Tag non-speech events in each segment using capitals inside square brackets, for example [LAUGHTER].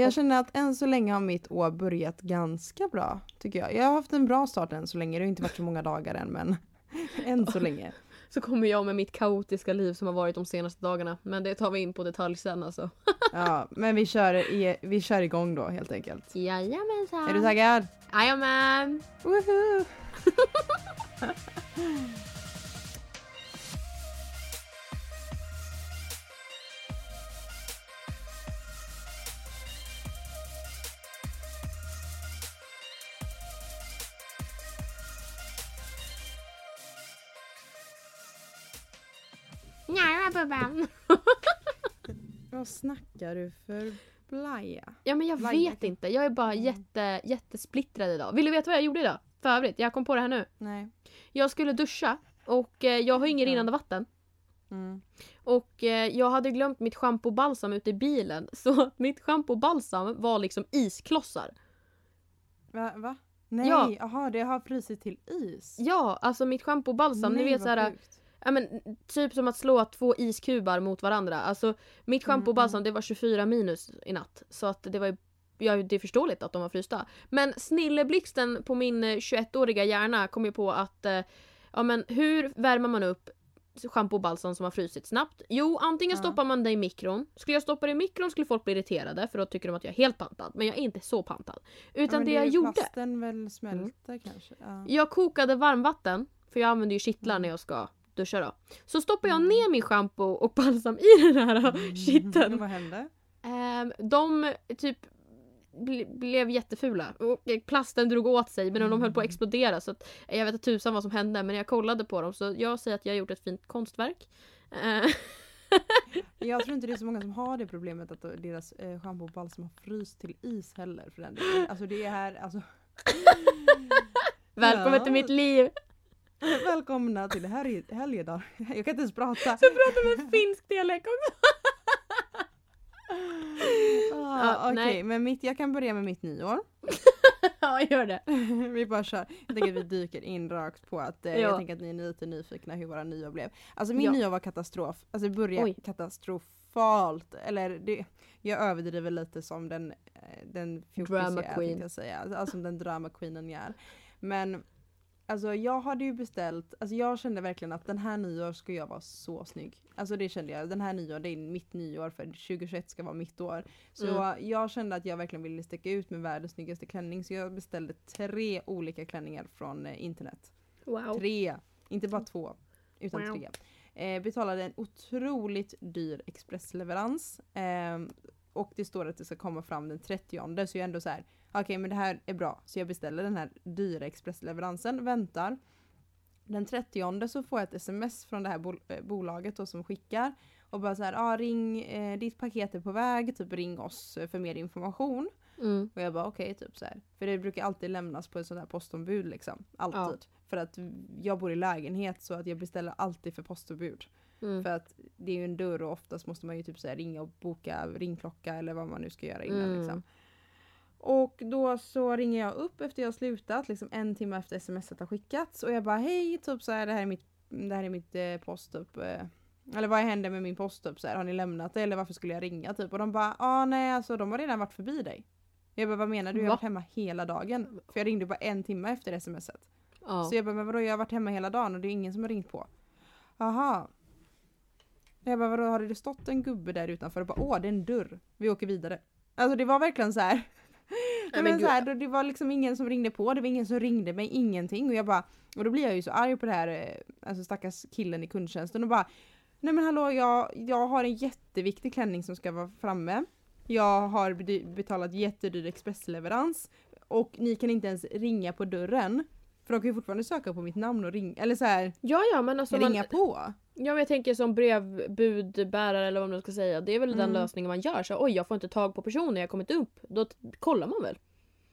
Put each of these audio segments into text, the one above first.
Jag känner att än så länge har mitt år börjat ganska bra, tycker jag. Jag har haft en bra start än så länge. Det har inte varit så många dagar än, men [LAUGHS] än så länge. Så kommer jag med mitt kaotiska liv som har varit de senaste dagarna. Men det tar vi in på detalj sen alltså. [LAUGHS] Ja, men vi kör, i, vi kör igång då helt enkelt. Jajamensan. Är du taggad? Jajamän. Woho! [LAUGHS] Ja, Bubban. [LAUGHS] Vad snackar du för blaja? Ja men jag Varje vet inte. Jag är bara jätte, jättesplittrad idag. Vill du veta vad jag gjorde idag? För övrigt, jag kom på det här nu. Nej. Jag skulle duscha och eh, jag har inget Ja. rinnande vatten. Mm. Och eh, jag hade glömt mitt schampo och balsam ute i bilen. [LAUGHS] Så mitt schampo och balsam var liksom isklossar. Va? va? Nej, Ja. jaha det har frusit till is. Ja, alltså mitt schampo och balsam. Nej, ni vet såhär, sjukt. Ja, men, typ som att slå två iskubar mot varandra. Alltså mitt schampo och Mm, balsam det var 24 minus i natt. Så att det var ju Ja, det är förståeligt att de var frysta. Men snilleblixten på min eh, 21-åriga hjärna kom ju på att eh, ja, men hur värmer man upp schampo och balsam som har frusit snabbt? Jo, antingen Ja. stoppar man det i mikron. Skulle jag stoppa det i mikron skulle folk bli irriterade för då tycker de att jag är helt pantad. Men jag är inte så pantad. Ja, Utan men det är jag gjorde. Plasten väl smälter kanske? Ja. Jag kokade varmvatten, för jag använder ju kittlar när jag ska duscha då. Så stoppar jag Mm. ner min schampo och balsam i den här [LAUGHS] kitteln. Vad hände? Ehm, de typ ble- blev jättefula. Och plasten drog åt sig men de höll på att explodera så att jag vet inte tusan vad som hände men jag kollade på dem så jag säger att jag har gjort ett fint konstverk. Ehm, [LAUGHS] Jag tror inte det är så många som har det problemet att deras eh, schampo och balsam har fryst till is heller för den delen. Alltså det är här, alltså Välkommen Ja. till mitt liv! [LAUGHS] välkomna till helgedag. Jag kan inte ens prata. Så pratar med finsk dialekt också. [LAUGHS] Ah, Okej, nej. men mitt, jag kan börja med mitt nyår. [LAUGHS] ja, gör det. vi bara kör. Jag tänker att vi dyker in rakt på att eh, Ja. jag tänker att ni är lite nyfikna hur våra nyår blev. Alltså min Ja. nyår var katastrof. Alltså det började Oj. katastrofalt. Eller det, jag överdriver lite som den, eh, den fjortis Drama jag är, queen. tänkte jag säga. Alltså som den drama queenen jag är. Men Alltså jag hade ju beställt, alltså jag kände verkligen att den här nyår ska jag vara så snygg. Alltså det kände jag, den här nyår det är mitt nyår för 2021 ska vara mitt år. Så Mm. jag kände att jag verkligen ville sticka ut med världens snyggaste klänning så jag beställde tre olika klänningar från eh, internet. Wow. Tre, inte bara två, utan Wow. tre. Eh, betalade en otroligt dyr expressleverans. ehm, och det står att det ska komma fram den 30 så jag är ändå så här. Okej men det här är bra. Så jag beställer den här dyra expressleveransen, väntar. Den 30 så får jag ett sms från det här bol- eh, bolaget då som skickar. Och bara så här, ah, ring, eh, ditt paket är på väg, typ ring oss eh, för mer information. Mm. Och jag bara okej, typ så här. För det brukar alltid lämnas på ett sånt här postombud liksom. Alltid. För att jag bor i lägenhet så att jag beställer alltid för postombud. Mm. För att det är ju en dörr och oftast måste man ju typ så här ringa och boka ringklocka eller vad man nu ska göra innan Mm. liksom. Och då så ringer jag upp efter jag har slutat, liksom en timme efter smset har skickats och jag bara hej, typ så här, det här är mitt, det här är mitt eh, post typ. Eh, eller vad händer med min post typ så här, har ni lämnat det eller varför skulle jag ringa typ? Och de bara ah nej alltså de har redan varit förbi dig. Jag bara vad menar du? Jag har Va? varit hemma hela dagen. För jag ringde bara en timme efter smset. Ja. Så jag bara, men vadå jag har varit hemma hela dagen och det är ingen som har ringt på. Aha. Jag bara, vadå har det stått en gubbe där utanför och bara, åh det är en dörr. Vi åker vidare. Alltså det var verkligen så här. Nej, men så här då det var liksom ingen som ringde på, det var ingen som ringde mig, ingenting. Och jag bara, och då blir jag ju så arg på det här, eh, alltså stackars killen i kundtjänsten och bara, nej men hallå jag, jag har en jätteviktig klänning som ska vara framme. Jag har betalat jättedyr expressleverans och ni kan inte ens ringa på dörren. För de kan ju fortfarande söka på mitt namn och ringa, eller så här, Ja, ja, men alltså man, ringa på. Ja men jag tänker som brevbudbärare eller vad man ska säga. Det är väl den Mm. lösningen man gör. Så oj jag får inte tag på personen, jag har kommit upp. Då kollar man väl?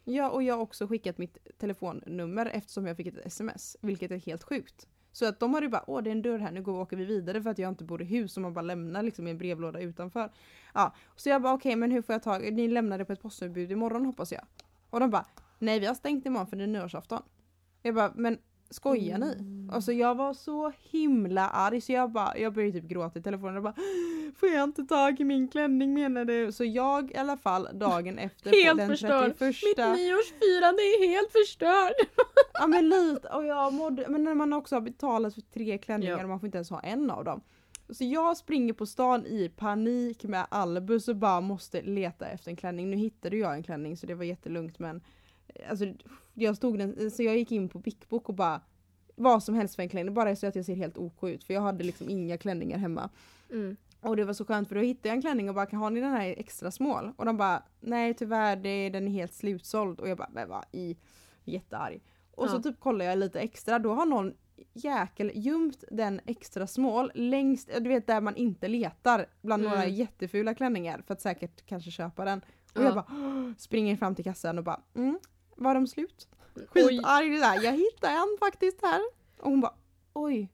Ja, och jag har också skickat mitt telefonnummer eftersom jag fick ett sms, vilket är helt sjukt. Så att de har ju bara, åh det är en dörr här, nu går åker vi vidare för att jag inte bor i hus och man bara lämnar liksom i en brevlåda utanför. Ja, så jag bara okej men hur får jag tag ni lämnar det på ett postombud imorgon hoppas jag. Och de bara, nej vi har stängt imorgon för det är nyårsafton. Jag bara, men Skojar ni? Mm. Alltså jag var så himla arg så jag bara, jag började typ gråta i telefonen och bara Får jag inte tag i min klänning menar du? Så jag i alla fall dagen [LAUGHS] efter Helt den förstörd. 31 Mitt nyårsfirande är helt förstörd. [LAUGHS] Ja men lite och jag mådde, men när man också har betalat för tre klänningar Ja. och man får inte ens ha en av dem. Så jag springer på stan i panik med Albus och bara måste leta efter en klänning. Nu hittade jag en klänning så det var jättelugnt men alltså, jag stod den, så jag gick in på Bic Book och bara vad som helst för en klänning, bara så att jag ser helt OK ut för jag hade liksom inga klänningar hemma. Mm. Och det var så skönt för då hittade jag en klänning och bara har ni den här extra smål? Och de bara nej tyvärr det, den är helt slutsåld och jag bara men vad i jättearg. Och så Ja. typ kollar jag lite extra då har någon jäkel gömt den extra small längst, du vet där man inte letar bland några Mm. jättefula klänningar för att säkert kanske köpa den. Och Ja. jag bara [GASPS] springer fram till kassan och bara mm, var de slut? Skitarg där, jag hittade en faktiskt här. Och hon bara oj,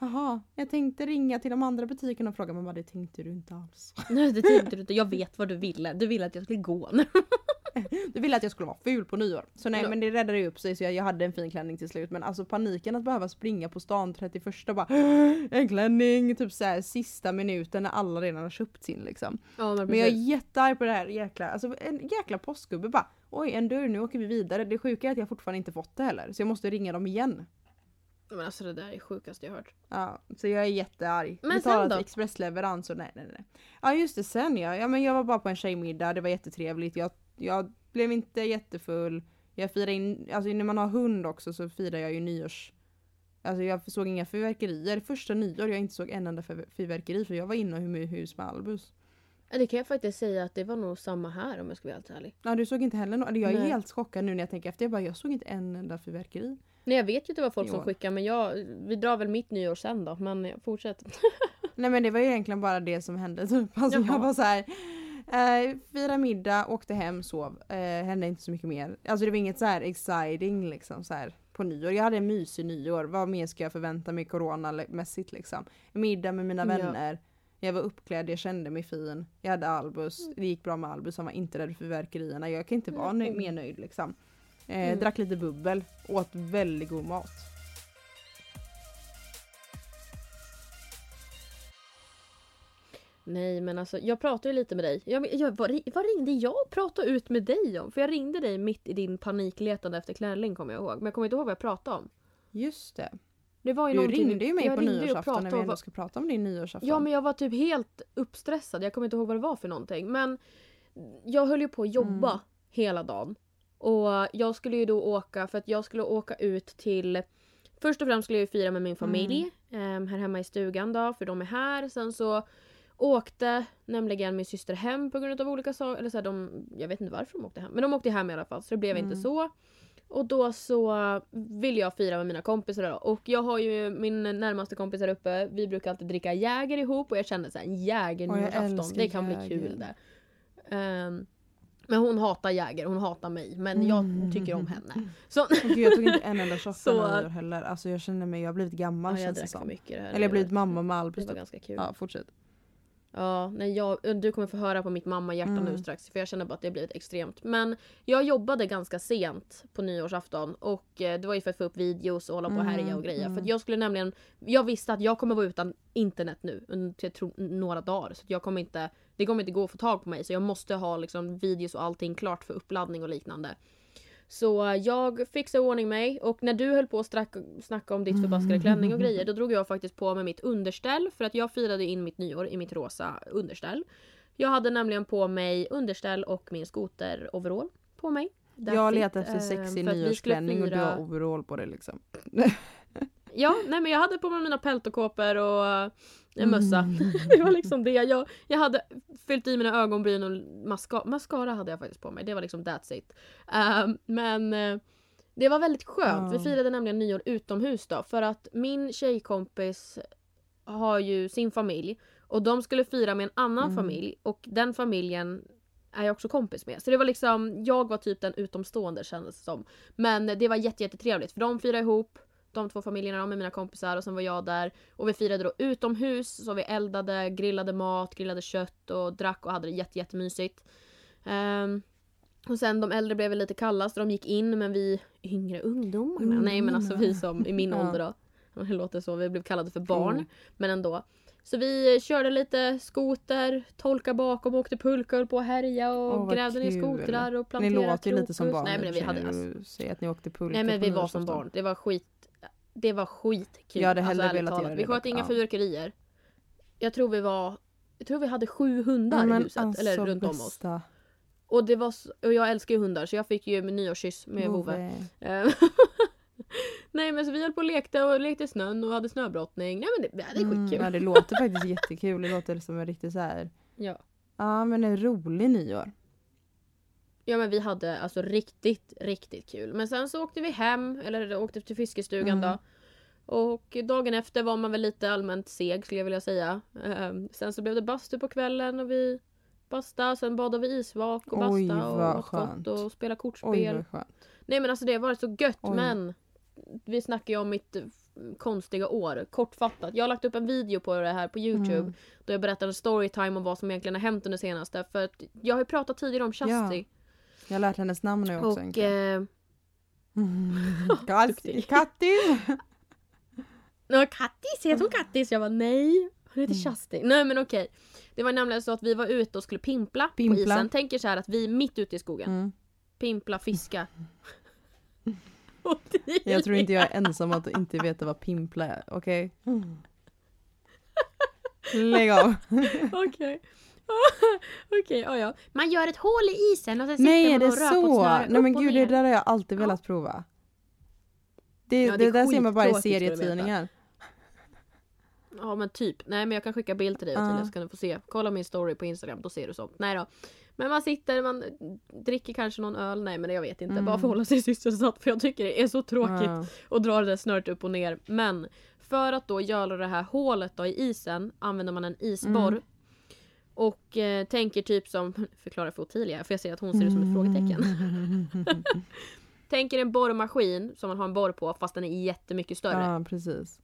jaha, jag tänkte ringa till de andra butikerna och fråga men bara det tänkte du inte alls. Nej det tänkte du inte. Jag vet vad du ville. Du ville att jag skulle gå. [LAUGHS] Du ville att jag skulle vara ful på nyår. Så nej men det räddade ju upp sig så jag, jag hade en fin klänning till slut. Men alltså paniken att behöva springa på stan 31 och bara en klänning typ så här sista minuten när alla redan har köpt sin liksom. Ja men Men jag är jättearg på det här jäkla, alltså en jäkla postgubbe bara oj en dörr nu åker vi vidare. Det sjuka är att jag fortfarande inte fått det heller så jag måste ringa dem igen. Men alltså det där är det sjukaste jag hört. Ja, så jag är jättearg. Men Betalat sen då? expressleverans och nej nej nej. Ja just det sen ja. ja men jag var bara på en tjejmiddag, det var jättetrevligt. Jag, jag blev inte jättefull. Jag firade in, alltså när man har hund också så firar jag ju nyårs... Alltså jag såg inga fyrverkerier. Första nyår jag inte såg en enda fyr- fyrverkeri för jag var inomhus med Albus. Ja, Det kan jag faktiskt säga att det var nog samma här om jag ska vara helt ärlig. Ja du såg inte heller något? Jag är Nej. helt chockad nu när jag tänker efter. Jag bara jag såg inte en enda fyrverkeri. Nej jag vet ju att det var folk som skickade men jag, vi drar väl mitt nyår sen då. Men jag fortsätter. Nej men det var ju egentligen bara det som hände typ. Alltså Jaha. jag var så här. Eh, fira middag, åkte hem, sov. Eh, hände inte så mycket mer. Alltså det var inget så här exciting liksom så här på nyår. Jag hade en mysig nyår. Vad mer ska jag förvänta mig coronamässigt liksom? Middag med mina Ja. vänner. Jag var uppklädd, jag kände mig fin. Jag hade Albus. Det gick bra med Albus, han var inte rädd för fyrverkerierna. Jag kan inte vara nöj- Mm. mer nöjd liksom. Eh, Mm. Drack lite bubbel, åt väldigt god mat. Nej men alltså jag pratade ju lite med dig. Jag, jag, vad, vad ringde jag och pratade ut med dig om? För jag ringde dig mitt i din panikletande efter klänning kommer jag ihåg. Men jag kommer inte ihåg vad jag pratade om. Just det. Det var ju Du ringde ju mig jag på nyårsafton när vi ändå ska prata om din nyårsafton. Ja men jag var typ helt uppstressad. Jag kommer inte ihåg vad det var för någonting. Men jag höll ju på att jobba Mm. hela dagen. Och jag skulle ju då åka, för att jag skulle åka ut till Först och främst skulle jag ju fira med min familj Mm. em, här hemma i stugan då, för de är här. Sen så åkte nämligen min syster hem på grund av olika saker. Eller så här, de, jag vet inte varför de åkte hem, men de åkte hem i alla fall så det blev inte Mm. så. Och då så vill jag fira med mina kompisar då. Och jag har ju min närmaste kompis här uppe. Vi brukar alltid dricka Jäger ihop och jag kände såhär, Jäger nyårsafton, det kan Jäger. bli kul det. Ehm, men hon hatar Jäger, hon hatar mig. Men jag Mm. tycker om henne. [LAUGHS] Så, gud, jag tog inte en enda shot [LAUGHS] Så- heller. Alltså jag känner mig, jag har blivit gammal ja, jag känns det som. mycket det här. Eller jag har blivit mamma med Det Albus. var då. ganska kul. Ja, fortsätt. Ja, nej, jag, du kommer få höra på mitt mamma-hjärta nu Mm. strax för jag känner bara att det har blivit extremt. Men jag jobbade ganska sent på nyårsafton och eh, det var ju för att få upp videos och hålla på och härja och Mm, greja. För mm. att jag skulle nämligen, jag visste att jag kommer vara utan internet nu jag tror, några dagar. Så jag kommer inte, det kommer inte gå att få tag på mig så jag måste ha liksom videos och allting klart för uppladdning och liknande. Så jag fixade ordning mig och när du höll på att strack, snacka om ditt förbaskade klänning och grejer då drog jag faktiskt på mig mitt underställ för att jag firade in mitt nyår i mitt rosa underställ. Jag hade nämligen på mig underställ och min skoter-overall på mig. Jag letar efter Ehm, sexig vi nyårsklänning och du har overall på dig liksom. Ja, nej men jag hade på mig mina peltokåpor och eh, en mössa. Mm. [LAUGHS] det var liksom det. Jag, jag hade fyllt i mina ögonbryn och maska mascara hade jag faktiskt på mig. Det var liksom that's it. Ehm, men eh, det var väldigt skönt. Vi Ja. firade nämligen nyår utomhus då. För att min tjejkompis har ju sin familj. Och de skulle fira med en annan Mm. familj. Och den familjen är jag också kompis med. Så det var liksom, jag var typ den utomstående kändes det som. Men det var jätte, jättetrevligt för de firade ihop de två familjerna de med mina kompisar och sen var jag där. Och vi firade då utomhus så vi eldade, grillade mat, grillade kött och drack och hade det jätte, jättemysigt. Ehm, Och sen de äldre blev lite kalla så de gick in men vi yngre ungdomarna, Mm, nej men alltså vi som i min Ja. ålder då. Det låter så, vi blev kallade för barn. Mm. Men ändå. Så vi körde lite skoter, tolka bakom, åkte pulka, höll på att härja och vad gärde ner skotrar och Ni planterade låter ju lite som krokus. barn. Nej men vi hade alltså, säger att ni åkte pulka Nej men vi var som barn. Det var skit. Det var skitkul. Jag hade hellre ärligt velat göra det Vi sköt inga ja. fyrverkerier. Jag tror vi var jag tror vi hade sju hundar Ja, i men huset, eller alltså, runt om oss. bästa Och, det var, och jag älskar ju hundar så jag fick ju nyårskyss med Vove. Eh, [LAUGHS] Nej men så vi höll på och lekte och lekte i snön och hade snöbrottning. Nej men det, det är Mm, skitkul. ja, det låter [LAUGHS] faktiskt jättekul. Det låter som en riktigt så här. Ja. Ja men en rolig nyår. ja men vi hade alltså riktigt, riktigt kul. Men sen så åkte vi hem, eller åkte till fiskestugan Mm. då. Och dagen efter var man väl lite allmänt seg skulle jag vilja säga. Ehm, sen så blev det bastu på kvällen och vi basta, sen badade vi isvak och basta Oj, och åt skönt. gott och spela kortspel. Oj. Nej men alltså det har varit så gött Oj. men vi snackar ju om mitt eh, konstiga år. Kortfattat. Jag har lagt upp en video på det här på Youtube Mm. då jag berättar en storytime om vad som egentligen har hänt under senaste. För att jag har ju pratat tidigare om Shasti. Jag har lärt hennes namn nu också. och eh, [LAUGHS] duktig. Katti! Ja, Kattis, heter hon Kattis? Jag var nej. Hon heter Mm. Nej men okej. Det var nämligen så att vi var ute och skulle pimpla, på Pimpla. isen. Tänk er så här att vi är mitt ute i skogen. Mm. Pimpla, fiska. [LAUGHS] Det- Jag tror inte jag är ensam att inte veta vad pimpla är. Okej? Lägg av. [LAUGHS] Okej. [LAUGHS] Okej, ja ja. Man gör ett hål i isen och sen Nej är man det och rör på ett så? snöre Nej men upp och gud det ner. där har jag alltid velat prova. Det, Ja, det, det är där ser man bara i serietidningar. Ja men typ. Nej men jag kan skicka bild till dig och till så kan du få se. Kolla min story på Instagram, då ser du sånt. Nej då. Men man sitter, man dricker kanske någon öl. Nej men jag vet inte. Mm. Bara för att hålla sig [LAUGHS] sysselsatt för jag tycker det är så tråkigt. Ja. och drar det där snöret upp och ner. Men för att då göra det här hålet då i isen använder man en isborr. Mm. Och eh, tänker typ som, [LAUGHS] förklara för Ottilia för jag ser att hon ser ut som ett frågetecken. [LAUGHS] Tänker en borrmaskin som man har en borr på fast den är jättemycket större. Ja precis.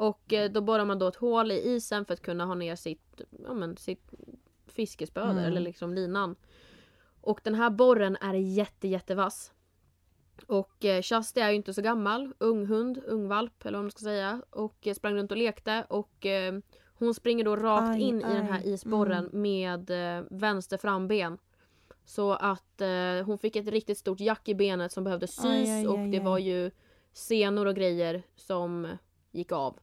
Och eh, då borrar man då ett hål i isen för att kunna ha ner sitt, ja, men, sitt fiskespö Mm. eller liksom linan. Och den här borren är jätte jättevass. Och eh, Shasti är ju inte så gammal, ung hund, ung valp eller vad man ska säga. Och eh, sprang runt och lekte och eh, hon springer då rakt Aj, in i den här aj, isborren mm. med eh, vänster framben. Så att eh, hon fick ett riktigt stort jack i benet som behövde sys Aj, aj, och aj, det aj. var ju senor och grejer som gick av.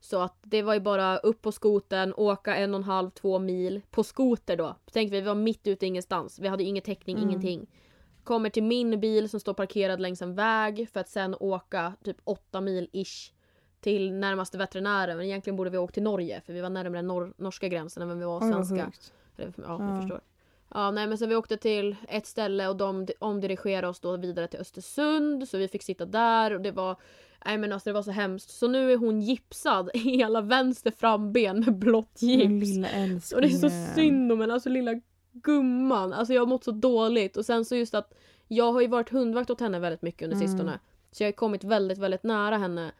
Så att det var ju bara upp på skoten, åka en och en halv, två mil på skoter då. Tänk vi, var mitt ute ingenstans. Vi hade ingen täckning, Mm. ingenting. Kommer till min bil som står parkerad längs en väg för att sen åka typ åtta mil ish till närmaste veterinären. Men egentligen borde vi åka till Norge för vi var närmare nor- norska gränsen än vi var svenska. Eller, ja, Ja. jag förstår. Ja, nej men så vi åkte till ett ställe och de di- omdirigerade oss då vidare till Östersund så vi fick sitta där och det var Nej men alltså det var så hemskt. Så nu är hon gipsad [LAUGHS] i hela vänster framben med blått gips. Och det är så synd om henne, alltså lilla gumman. Alltså jag har mått så dåligt och sen så just att jag har ju varit hundvakt åt henne väldigt mycket under Mm. sistone. Så jag har kommit väldigt, väldigt nära henne.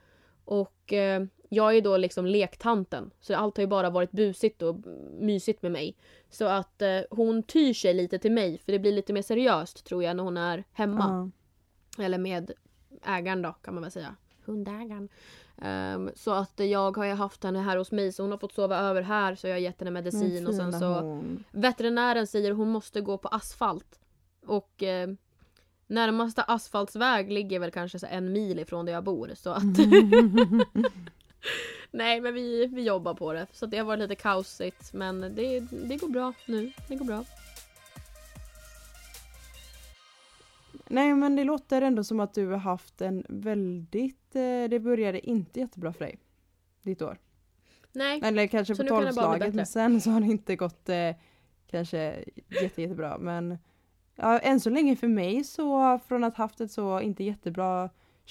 Och eh, jag är då liksom lektanten. Så allt har ju bara varit busigt och mysigt med mig. Så att eh, hon tyr sig lite till mig för det blir lite mer seriöst tror jag när hon är hemma. Ja. Eller med ägaren då kan man väl säga. Hundägaren. Ehm, så att jag har ju haft henne här hos mig så hon har fått sova över här så jag har gett henne medicin och sen så hon. Veterinären säger hon måste gå på asfalt. Och eh, närmaste asfaltsväg ligger väl kanske en mil ifrån där jag bor. Så att [LAUGHS] nej men vi, vi jobbar på det. Så det har varit lite kaosigt men det, det går bra nu. Det går bra. Nej men det låter ändå som att du har haft en väldigt, det började inte jättebra för dig. Ditt år. Nej, Eller kanske Så på kan tolvslaget bättre. men sen så har det inte gått eh, kanske jätte, jättebra men ja, än så länge för mig så från att haft ett så inte jättebra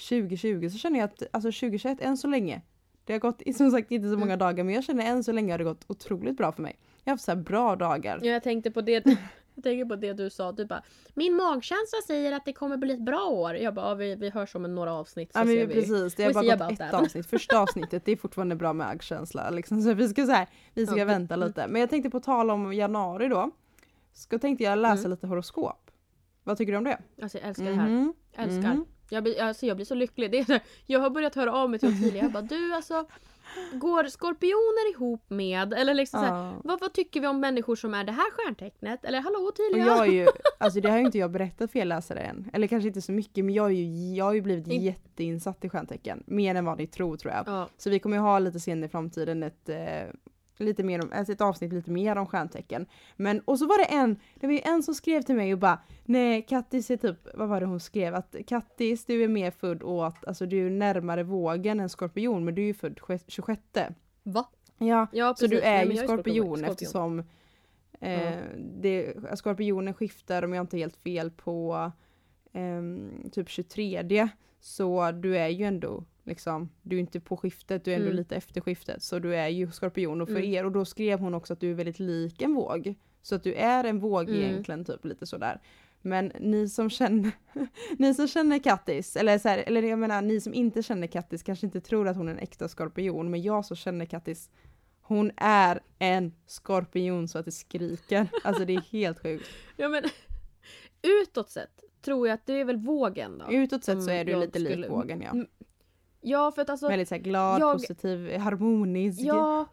2020 så känner jag att alltså 2021 än så länge det har gått som sagt inte så många Mm. dagar men jag känner än så länge har det gått otroligt bra för mig. Jag har haft så bra dagar. Ja, jag tänkte på det jag tänker på det du sa. Du bara Min magkänsla säger att det kommer bli ett bra år. Jag bara ja, vi, vi hörs om några avsnitt så Ja ser men vi. precis, det har bara gått ett that. avsnitt. Första [LAUGHS] avsnittet det är fortfarande bra magkänsla. Liksom. Så vi ska, så här, vi ska Ja, vänta mm. lite. Men jag tänkte på tala om januari då. ska tänkte jag läsa Mm. lite horoskop. Vad tycker du om det? Alltså jag älskar det här. Mhm. Älskar. Mhm. Jag, blir, alltså, jag blir så lycklig. Det är, så jag har börjat höra av mig till Ottilia. Jag bara du alltså. Går skorpioner ihop med? Eller liksom så här, Ja. vad, vad tycker vi om människor som är det här stjärntecknet? Eller hallå Och Ottilia? jag är ju, [LAUGHS] alltså det har ju inte jag berättat för er läsare än. Eller kanske inte så mycket men jag, är ju, jag har ju blivit In- jätteinsatt i stjärntecken. Mer än vad ni tror tror jag. Ja. Så vi kommer ju ha lite senare i framtiden ett, eh, lite mer om, alltså ett avsnitt lite mer om stjärntecken. Men, och så var det en, det var ju en som skrev till mig och bara Nej Kattis är typ, vad var det hon skrev? Att Kattis du är mer född åt, alltså du är närmare vågen än skorpion men du är ju född sje- 26. Va? Ja, Ja, så du är Nej, ju jag skorpion, eftersom eh, Ja. det, skorpionen skiftar om jag inte har helt fel på ehm, typ 23 så du är ju ändå liksom, du är inte på skiftet, du är ändå Mm. lite efter skiftet så du är ju skorpion och för Mm. er och då skrev hon också att du är väldigt lik en våg. Så att du är en våg Mm. egentligen typ lite sådär. Men ni som känner, [LAUGHS] ni som känner Kattis, eller, så här, eller jag menar ni som inte känner Kattis kanske inte tror att hon är en äkta skorpion men jag som känner Kattis hon är en skorpion så att det skriker. Alltså det är [LAUGHS] helt sjukt. Ja men utåt sett tror jag att det är väl vågen då. Utåt sett så Mm, är du lite lik skulle- vågen ja. Ja för att alltså, Väldigt så glad, jag- positiv, harmonisk. ja.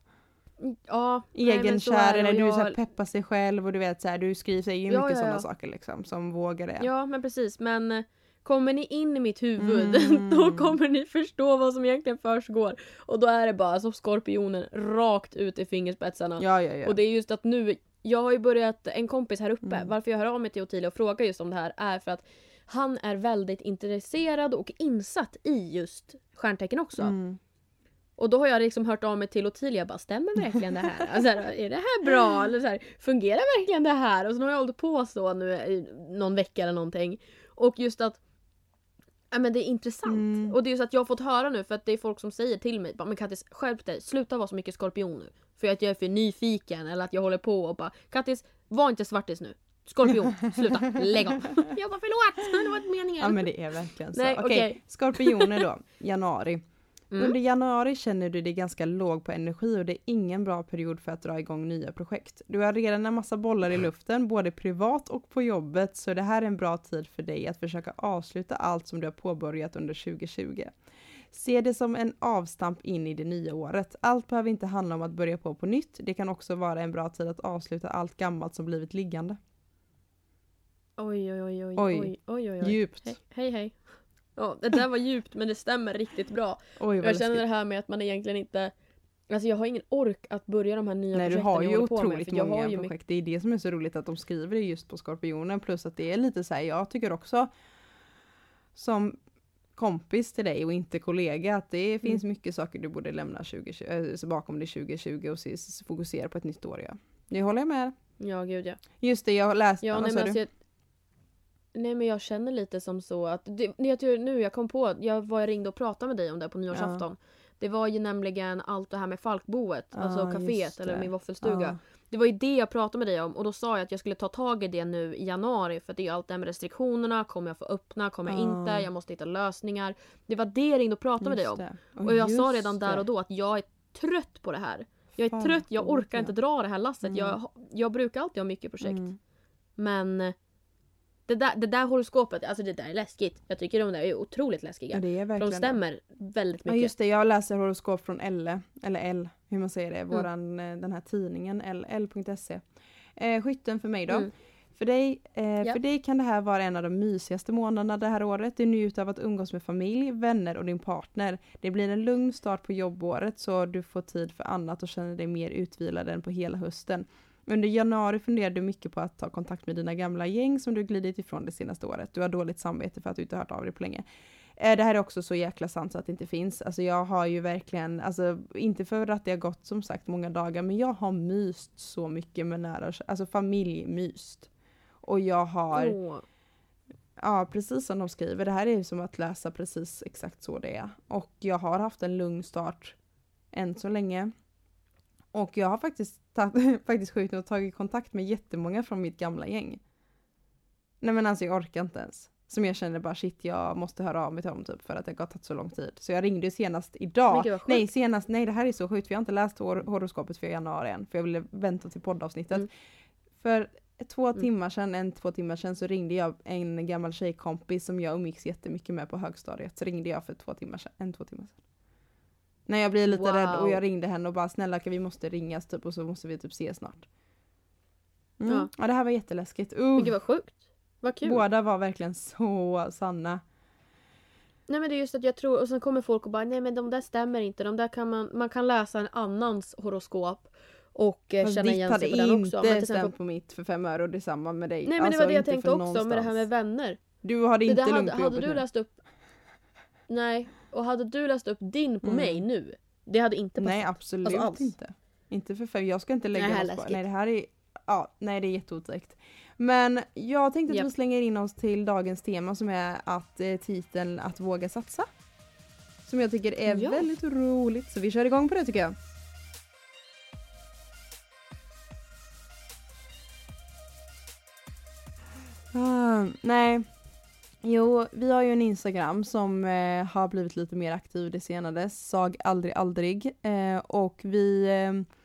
Ja. så Egenkär det, eller du så jag- peppar sig själv och du vet så här, du skriver ju Ja, mycket ja, sådana saker liksom som vågar är. Ja men precis men eh, kommer ni in i mitt huvud Mm. [LAUGHS] då kommer ni förstå vad som egentligen försiggår. Och då är det bara som skorpionen rakt ut i fingerspetsarna. ja, ja. ja. Och det är just att nu, jag har ju börjat, en kompis här uppe, Mm. varför jag hör av mig till Ottilia och frågar just om det här är för att han är väldigt intresserad och insatt i just stjärntecken också. Mm. Och då har jag liksom hört av mig till Ottilia bara stämmer verkligen det här? Alltså, är det här bra? [LAUGHS] Eller så här, fungerar verkligen det här? Och så har jag hållit på så nu i någon vecka eller någonting. Och just att Ja men det är intressant. Mm. Och det är just att jag har fått höra nu för att det är folk som säger till mig bara, men Kattis skärp dig, sluta vara så mycket skorpion nu. För att jag är för nyfiken eller att jag håller på och bara Kattis, var inte svartis nu. Skorpion, sluta, lägg av. [LAUGHS] Jag bara förlåt, det var inte meningen. Ja men det är verkligen så. Nej, Okej, skorpioner då, [LAUGHS] januari. Mm. Under januari känner du dig ganska låg på energi och det är ingen bra period för att dra igång nya projekt. Du har redan en massa bollar i luften, både privat och på jobbet, så det här är en bra tid för dig att försöka avsluta allt som du har påbörjat under 2020. Se det som en avstamp in i det nya året. Allt behöver inte handla om att börja på på nytt. Det kan också vara en bra tid att avsluta allt gammalt som blivit liggande. Oj oj oj oj Oj. oj oj oj. Djupt. Hej hej. hej. Ja, det där var djupt men det stämmer riktigt bra. Oj Jag känner läskigt. det här med att man egentligen inte Alltså jag har ingen ork att börja de här nya Nej du projekten har jag ju med, otroligt för jag många har ju projekt. mycket- Det är det som är så roligt att de skriver det just på Skorpionen. Plus att det är lite så här, jag tycker också som kompis till dig och inte kollega att det finns Mm. mycket saker du borde lämna 2020, äh, så bakom dig 2020 och fokusera på ett nytt år. Ja. Det håller jag med. Ja gud ja. Just det, jag har läst. Ja, nej, men du? alltså, jag, nej men jag känner lite som så att, det, jag tror nu jag kom på, jag var jag ringde och pratade med dig om det på nyårsafton. Det var ju nämligen allt det här med Falkboet, alltså Ja, kaféet just eller min våffelstuga. Ja. Det var ju det jag pratade med dig om och då sa jag att jag skulle ta tag i det nu i januari för att det är ju allt det här med restriktionerna, kommer jag få öppna, kommer jag Ja. inte, jag måste hitta lösningar. Det var det jag ringde och pratade med dig Just om. det. Och jag sa just redan där och då att jag är trött på det här. Jag är Fan, trött, jag orkar ja. inte dra det här lasset. Mm. Jag, jag brukar alltid ha mycket projekt. Mm. Men det där, det där horoskopet, alltså det där är läskigt. Jag tycker de där är otroligt läskiga. Ja, det är verkligen de det. stämmer väldigt Ja mycket. just det, jag läser horoskop från Elle, eller L, hur man säger det, Mm. våran, eh, den här tidningen, L.se. Eh, skytten för mig då. Mm. För, dig, eh, Ja. för dig kan det här vara en av de mysigaste månaderna det här året. Du njuter av att umgås med familj, vänner och din partner. Det blir en lugn start på jobbåret så du får tid för annat och känner dig mer utvilad än på hela hösten. Under januari funderar du mycket på att ta kontakt med dina gamla gäng som du glidit ifrån det senaste året. Du har dåligt samvete för att du inte hört av dig på länge. Eh, Det här är också så jäkla sant så att det inte finns. Alltså jag har ju verkligen, alltså inte för att det har gått som sagt många dagar, men jag har myst så mycket med nära, alltså familjmyst. Och jag har, Åh. ja precis som de skriver, det här är ju som att läsa precis exakt så det är. Och jag har haft en lugn start än så länge. Och jag har faktiskt, [LAUGHS] faktiskt sjukt nog tagit kontakt med jättemånga från mitt gamla gäng. Nej men alltså jag orkar inte ens. Som jag känner bara shit jag måste höra av mig till dem typ för att det har tagit så lång tid. Så jag ringde senast idag. Gud, nej senast, nej det här är så sjukt för jag har inte läst hor horoskopet för januari än. För jag ville vänta till poddavsnittet. Mm. För två Mm. timmar sedan, en två timmar sedan så ringde jag en gammal tjejkompis som jag umgicks jättemycket med på högstadiet. Så ringde jag för två timmar sedan, en två timmar sedan. När jag blir lite Wow. rädd och jag ringde henne och bara snälla kan vi måste ringas typ och så måste vi typ ses snart. Mm. Ja. Ja. det här var jätteläskigt. Uh, Men gud vad sjukt. Vad kul. båda var verkligen så sanna. Nej men det är just att jag tror, och sen kommer folk och bara nej men de där stämmer inte. De där kan man, man kan läsa en annans horoskop och eh, Fast känna ditt igen hade sig på den också. inte Men till exempel, stämt på mitt för fem öre och detsamma med dig. nej men Alltså, det var det jag inte tänkte också med det här med någonstans. vänner. Du hade Det inte lugnt hade, på hade jobbet du nu. läst upp Nej, och hade du läst upp din på Mm. mig nu Det hade inte passat. Nej absolut Alltså alls. inte. Inte för fem, jag ska inte lägga Nej, oss på. Nej det här är, ja, nej det är jätteotäckt. Men jag tänkte att Japp. vi slänger in oss till dagens tema som är att eh, titeln Att våga satsa. Som jag tycker är Ja. väldigt roligt så vi kör igång på det tycker jag. Ah, nej. Jo, vi har ju en Instagram som eh, har blivit lite mer aktiv det senaste. Sag aldrig aldrig. Eh, och vi... Eh,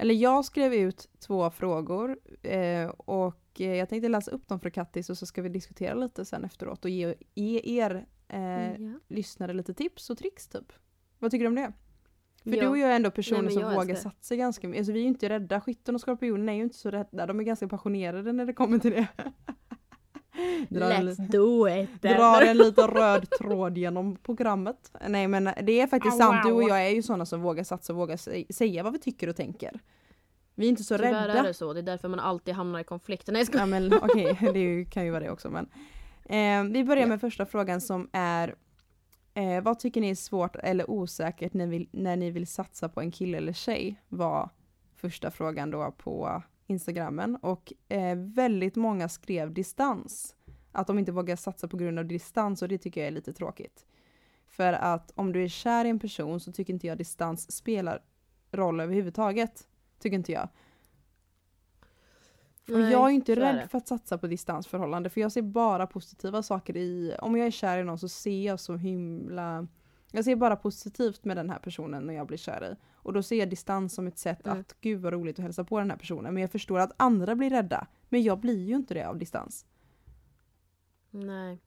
eller jag skrev ut två frågor eh, och eh, jag tänkte läsa upp dem för Kattis och så ska vi diskutera lite sen efteråt och ge, ge er eh, ja. lyssnare lite tips och tricks typ. Vad tycker du om det? För Ja. du och jag är ändå personer men som vågar satsa ganska mycket. Alltså vi är ju inte rädda. Skytten och skorpionen är ju inte så rädda. De är ganska passionerade när det kommer till det. [LAUGHS] Drar Let's do it! drar en liten [LAUGHS] röd tråd genom programmet. Nej men det är faktiskt Au, sant. Du och jag är ju sådana som vågar satsa och vågar sä- säga vad vi tycker och tänker. Vi är inte så Tyvärr är rädda. det så, det är därför man alltid hamnar i konflikter. Nej jag. Ja men [LAUGHS] okej, det är ju- kan ju vara det också men. Eh, vi börjar Ja. med första frågan som är eh, Vad tycker ni är svårt eller osäkert när, vi, när ni vill satsa på en kille eller tjej? Var första frågan då på Instagrammen och eh, väldigt många skrev distans. Att de inte vågar satsa på grund av distans och det tycker jag är lite tråkigt. För att om du är kär i en person så tycker inte jag distans spelar roll överhuvudtaget. Tycker inte jag. Och jag är inte är rädd det. för att satsa på distansförhållande för jag ser bara positiva saker i, om jag är kär i någon så ser jag så himla, jag ser bara positivt med den här personen när jag blir kär i. Och då ser jag distans som ett sätt Mm. att gud vad roligt att hälsa på den här personen. Men jag förstår att andra blir rädda. Men jag blir ju inte det av distans. Nej.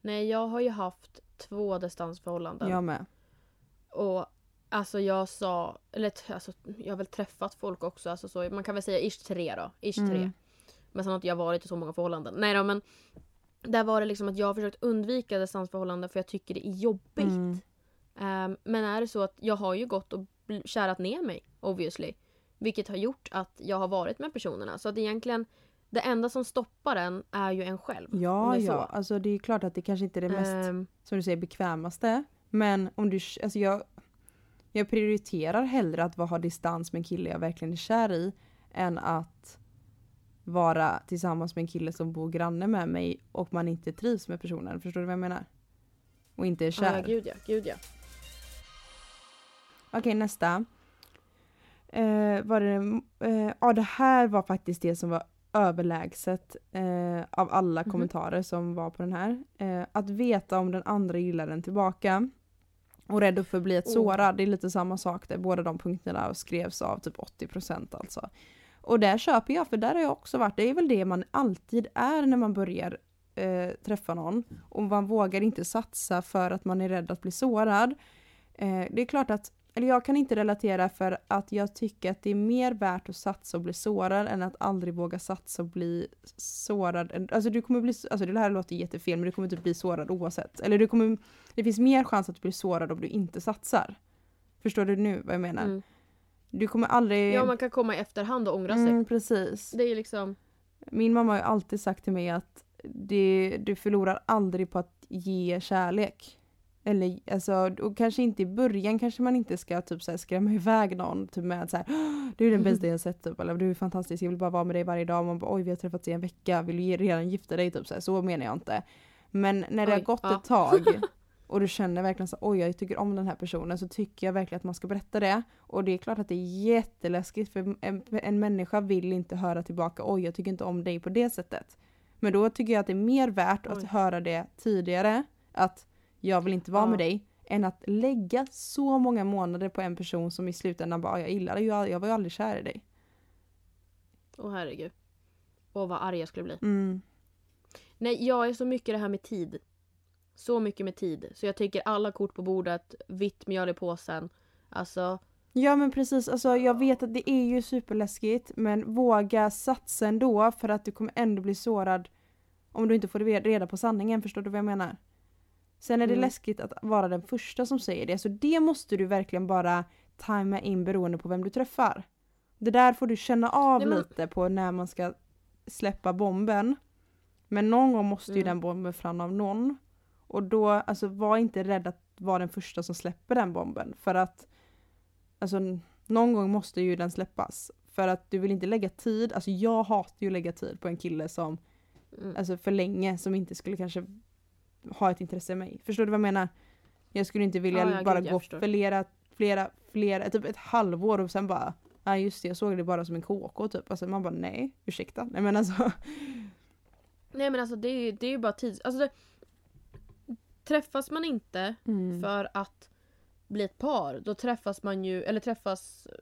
Nej, jag har ju haft två distansförhållanden. Jag med. Och alltså jag sa, eller alltså, jag har väl träffat folk också, alltså så, man kan väl säga ish tre då. Ish Mm. tre. Men sen har inte jag varit i så många förhållanden. Nej då men där var det liksom att jag har försökt undvika distansförhållanden för jag tycker det är jobbigt. Mm. Ehm, men är det så att jag har ju gått och kärat ner mig obviously. Vilket har gjort att jag har varit med personerna. Så att egentligen det enda som stoppar en är ju en själv. Ja, ja. så. Alltså det är klart att det kanske inte är det mest Ehm, som du säger bekvämaste. Men om du, alltså jag, jag prioriterar hellre att ha distans med en kille jag verkligen är kär i än att vara tillsammans med en kille som bor granne med mig och man inte trivs med personen. Förstår du vad jag menar? Och inte är ja, kär. gud ja, gud ja. Okej, nästa. Eh, var det, eh, ja, det här var faktiskt det som var överlägset eh, av alla Mhm. kommentarer som var på den här. Eh, att veta om den andra gillar den tillbaka. Och rädd för att bli ett Oh. sårad. Det är lite samma sak där. Båda de punkterna skrevs av typ 80% alltså. Och där köper jag, för där har jag också varit. Det är väl det man alltid är när man börjar eh, träffa någon. Och man vågar inte satsa för att man är rädd att bli sårad. Eh, det är klart att, eller jag kan inte relatera för att jag tycker att det är mer värt att satsa och bli sårad än att aldrig våga satsa och bli sårad. Alltså du kommer bli, alltså det här låter jättefel men du kommer typ bli sårad oavsett. Eller du kommer, det finns mer chans att du blir sårad om du inte satsar. Förstår du nu vad jag menar? Mm. Du kommer aldrig... Ja man kan komma i efterhand och ångra sig. mm, precis. Det är liksom... Min mamma har ju alltid sagt till mig att det, du förlorar aldrig på att ge kärlek. Eller alltså, och kanske inte i början kanske man inte ska typ så här skrämma iväg någon typ med att så här, "Åh, du är den bästa [LAUGHS] jag sett typ, eller du är fantastisk, jag vill bara vara med dig varje dag. Man bara, oj vi har träffats i en vecka, vill du redan gifta dig? Typ så, här, så menar jag inte. Men när det har Oj, gått ja. ett tag [LAUGHS] och du känner verkligen så oj jag tycker om den här personen så tycker jag verkligen att man ska berätta det. Och det är klart att det är jätteläskigt för en, en människa vill inte höra tillbaka oj jag tycker inte om dig på det sättet. Men då tycker jag att det är mer värt att Oj. höra det tidigare att jag vill inte vara Ja. med dig än att lägga så många månader på en person som i slutändan bara jag gillar dig, jag, jag var ju aldrig kär i dig. Åh herregud. Och vad arg jag skulle bli. Mm. Nej, jag är så mycket det här med tid. Så mycket med tid. Så jag tycker alla kort på bordet, vitt mjöl i påsen. Alltså, Ja men precis, alltså jag vet att det är ju superläskigt men våga satsa ändå för att du kommer ändå bli sårad om du inte får reda på sanningen, förstår du vad jag menar? Sen är det Mm. läskigt att vara den första som säger det, så det måste du verkligen bara tajma in beroende på vem du träffar. Det där får du känna av Nej, men- lite på när man ska släppa bomben. Men någon gång måste ju Mm. den bomben fram av någon. Och då, alltså var inte rädd att vara den första som släpper den bomben. För att Alltså någon gång måste ju den släppas. För att du vill inte lägga tid, alltså jag hatar ju att lägga tid på en kille som, mm. alltså för länge, som inte skulle kanske ha ett intresse i mig. Förstår du vad jag menar? Jag skulle inte vilja Ja, ja, bara gud, gå förstår. flera, flera, flera, typ ett halvår och sen bara, ja just det, jag såg det bara som en KK typ. Alltså man bara nej, ursäkta. Nej men alltså. Nej men alltså det är ju det är ju bara tids... Alltså det, träffas man inte Mm. för att bli ett par, då träffas man ju, eller träffas eh,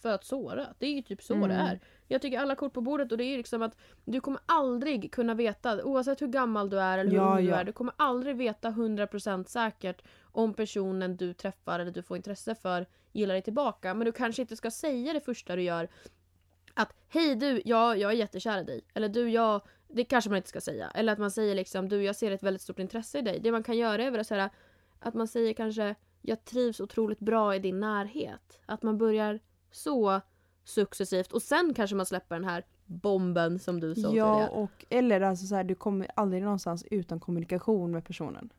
för att såra. Det är ju typ så Mm. det är. Jag tycker alla kort på bordet och det är ju liksom att du kommer aldrig kunna veta, oavsett hur gammal du är eller hur Ja, ung du ja. är, du kommer aldrig veta 100% säkert om personen du träffar eller du får intresse för gillar dig tillbaka. Men du kanske inte ska säga det första du gör att hej du, ja, jag är jättekär i dig. Eller du, jag, det kanske man inte ska säga. Eller att man säger liksom du, jag ser ett väldigt stort intresse i dig. Det man kan göra är väl att säga att man säger kanske jag trivs otroligt bra i din närhet. Att man börjar så successivt och sen kanske man släpper den här bomben som du sa Ja tidigare. och eller alltså så här, du kommer aldrig någonstans utan kommunikation med personen.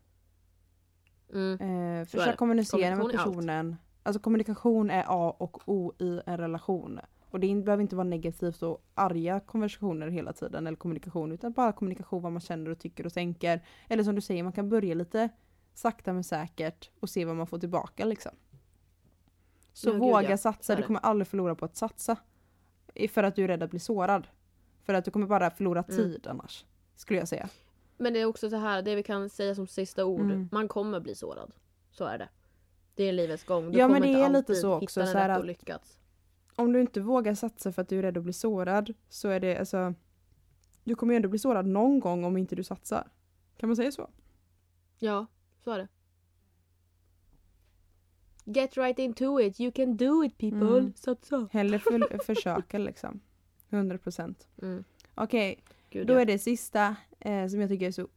Mm. Eh, försök kommunicera med personen. Alltså kommunikation är A och O i en relation. Och det behöver inte vara negativt och arga konversationer hela tiden eller kommunikation utan bara kommunikation vad man känner och tycker och tänker. Eller som du säger, man kan börja lite sakta men säkert och se vad man får tillbaka liksom. Så Ja, gud, våga ja. satsa, du kommer aldrig förlora på att satsa. För att du är rädd att bli sårad. För att du kommer bara förlora Mm. tid annars. Skulle jag säga. Men det är också så här, det vi kan säga som sista ord. Mm. Man kommer bli sårad. Så är det. Det är livets gång. Du Ja, men kommer det inte är lite så hitta också, den så här rätta och lyckats. om du inte vågar satsa för att du är rädd att bli sårad så är det alltså du kommer ju ändå bli sårad någon gång om inte du satsar. Kan man säga så? Ja, så är det. Get right into it, you can do it people. Mm. Satsa. Hellre för, [LAUGHS] försöka liksom. 100%. Mm. Okej, Gud, då ja. är det sista eh, som jag tycker är så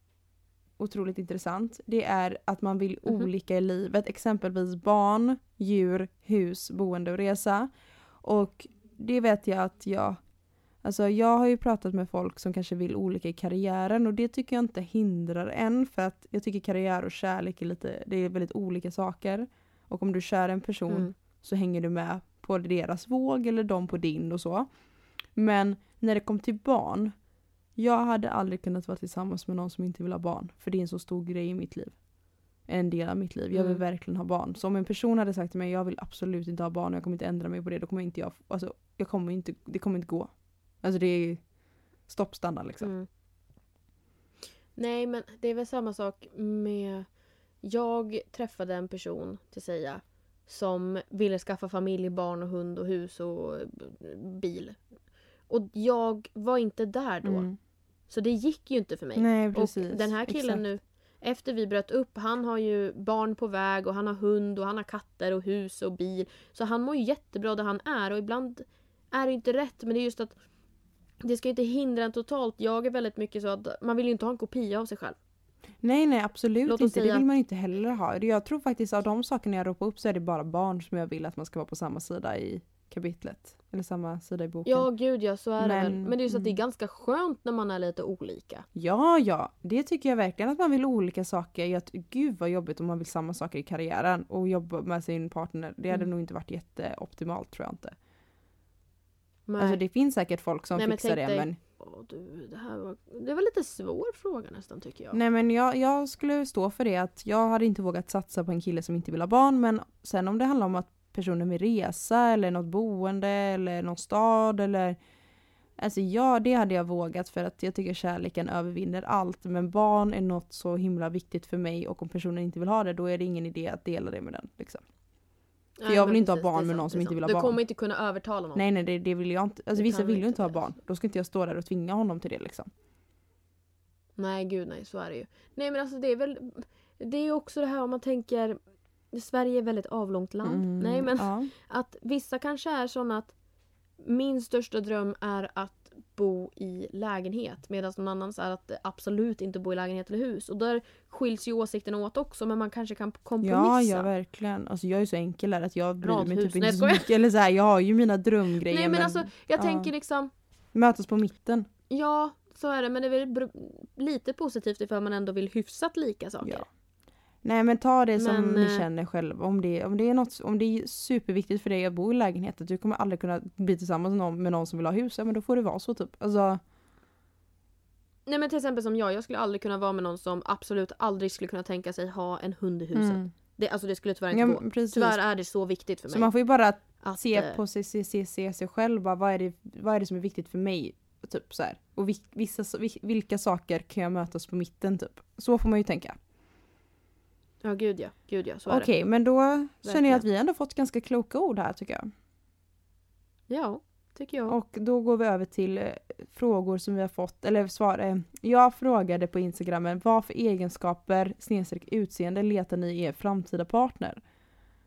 otroligt intressant. Det är att man vill Mhm. olika i livet. Exempelvis barn, djur, hus, boende och resa. Och det vet jag att jag Alltså jag har ju pratat med folk som kanske vill olika i karriären och det tycker jag inte hindrar en för att jag tycker karriär och kärlek är lite, det är väldigt olika saker. Och om du kär en person Mm. så hänger du med på deras våg eller de på din och så. Men när det kom till barn, jag hade aldrig kunnat vara tillsammans med någon som inte vill ha barn. För det är en så stor grej i mitt liv. En del av mitt liv. Jag vill Mm. verkligen ha barn. Så om en person hade sagt till mig jag vill absolut inte ha barn och jag kommer inte ändra mig på det, då kommer inte jag, alltså jag kommer inte, det kommer inte gå. Alltså det är stoppstandard liksom. Mm. Nej men det är väl samma sak med... Jag träffade en person till säga som ville skaffa familj, barn och hund och hus och eh, bil. Och jag var inte där då. Mm. Så det gick ju inte för mig. Nej precis. Och den här killen Exakt. nu, efter vi bröt upp, han har ju barn på väg och han har hund och han har katter och hus och bil. Så han mår ju jättebra där han är och ibland är det inte rätt men det är just att det ska ju inte hindra en totalt. Jag är väldigt mycket så att man vill ju inte ha en kopia av sig själv. Nej nej absolut Låt inte, det vill man ju inte heller ha. Jag tror faktiskt av de sakerna jag ropar upp så är det bara barn som jag vill att man ska vara på samma sida i kapitlet. Eller samma sida i boken. Ja gud ja, så är det väl. Men- Men det är ju så att det är mm. ganska skönt när man är lite olika. Ja, ja. Det tycker jag verkligen att man vill olika saker. Jag, gud vad jobbigt om man vill samma saker i karriären och jobba med sin partner. Det hade Mm. nog inte varit jätteoptimalt tror jag inte. Nej. Alltså det finns säkert folk som Nej, fixar det dig- men Åh, du, det här var, det var lite svår fråga nästan tycker jag. Nej men jag, jag skulle stå för det att jag hade inte vågat satsa på en kille som inte vill ha barn men sen om det handlar om att personen vill resa eller något boende eller någon stad eller Alltså ja, det hade jag vågat för att jag tycker kärleken övervinner allt men barn är något så himla viktigt för mig och om personen inte vill ha det då är det ingen idé att dela det med den. Liksom. Nej, jag vill inte ha precis, barn det är med någon som inte vill ha Du barn. kommer inte kunna övertala någon. Nej nej det, det vill jag inte. Alltså vissa vill ju inte ha barn. Då ska inte jag stå där och tvinga honom till det liksom. Nej gud nej, så är det ju. Nej men alltså det är väl, det är ju också det här om man tänker, Sverige är ett väldigt avlångt land. Mm, Nej men ja. att vissa kanske är såna att min största dröm är att bo i lägenhet medan någon annans är att absolut inte bo i lägenhet eller hus. Och där skiljs ju åsikterna åt också men man kanske kan kompromissa. Ja, ja verkligen. Alltså jag är så enkel där att jag bryr mig typ inte så mycket. Eller så här, jag har ju mina drömgrejer Nej men alltså jag ja. tänker liksom mötas på mitten. Ja, så är det. Men det är väl lite positivt ifall man ändå vill hyfsat lika saker. Ja. Nej men ta det som Men, ni eh, känner själva. Om det, om, det är något, om det är superviktigt för dig att bo i lägenhet, att du kommer aldrig kunna bli tillsammans med någon, med någon som vill ha hus, ja men då får det vara så typ. Alltså, Nej men till exempel som jag, jag skulle aldrig kunna vara med någon som absolut aldrig skulle kunna tänka sig ha en hund i huset. mm. Det, alltså det skulle tyvärr inte ja, gå. precis. Tyvärr är det så viktigt för mig. Så man får ju bara att, se eh, på sig, se, se, se sig själv, bara, vad, är det, vad är det som är viktigt för mig? Typ så här. Och vi- vissa, vi- vilka saker kan jag mötas på mitten typ? Så får man ju tänka. Ja gud ja, gud ja, så Okej, men då känner Verkligen. jag att vi ändå fått ganska kloka ord här tycker jag. Ja, tycker jag. Och då går vi över till eh, frågor som vi har fått, eller svar. Eh, jag frågade på Instagrammen, vad för egenskaper snedstreck utseende letar ni i er framtida partner?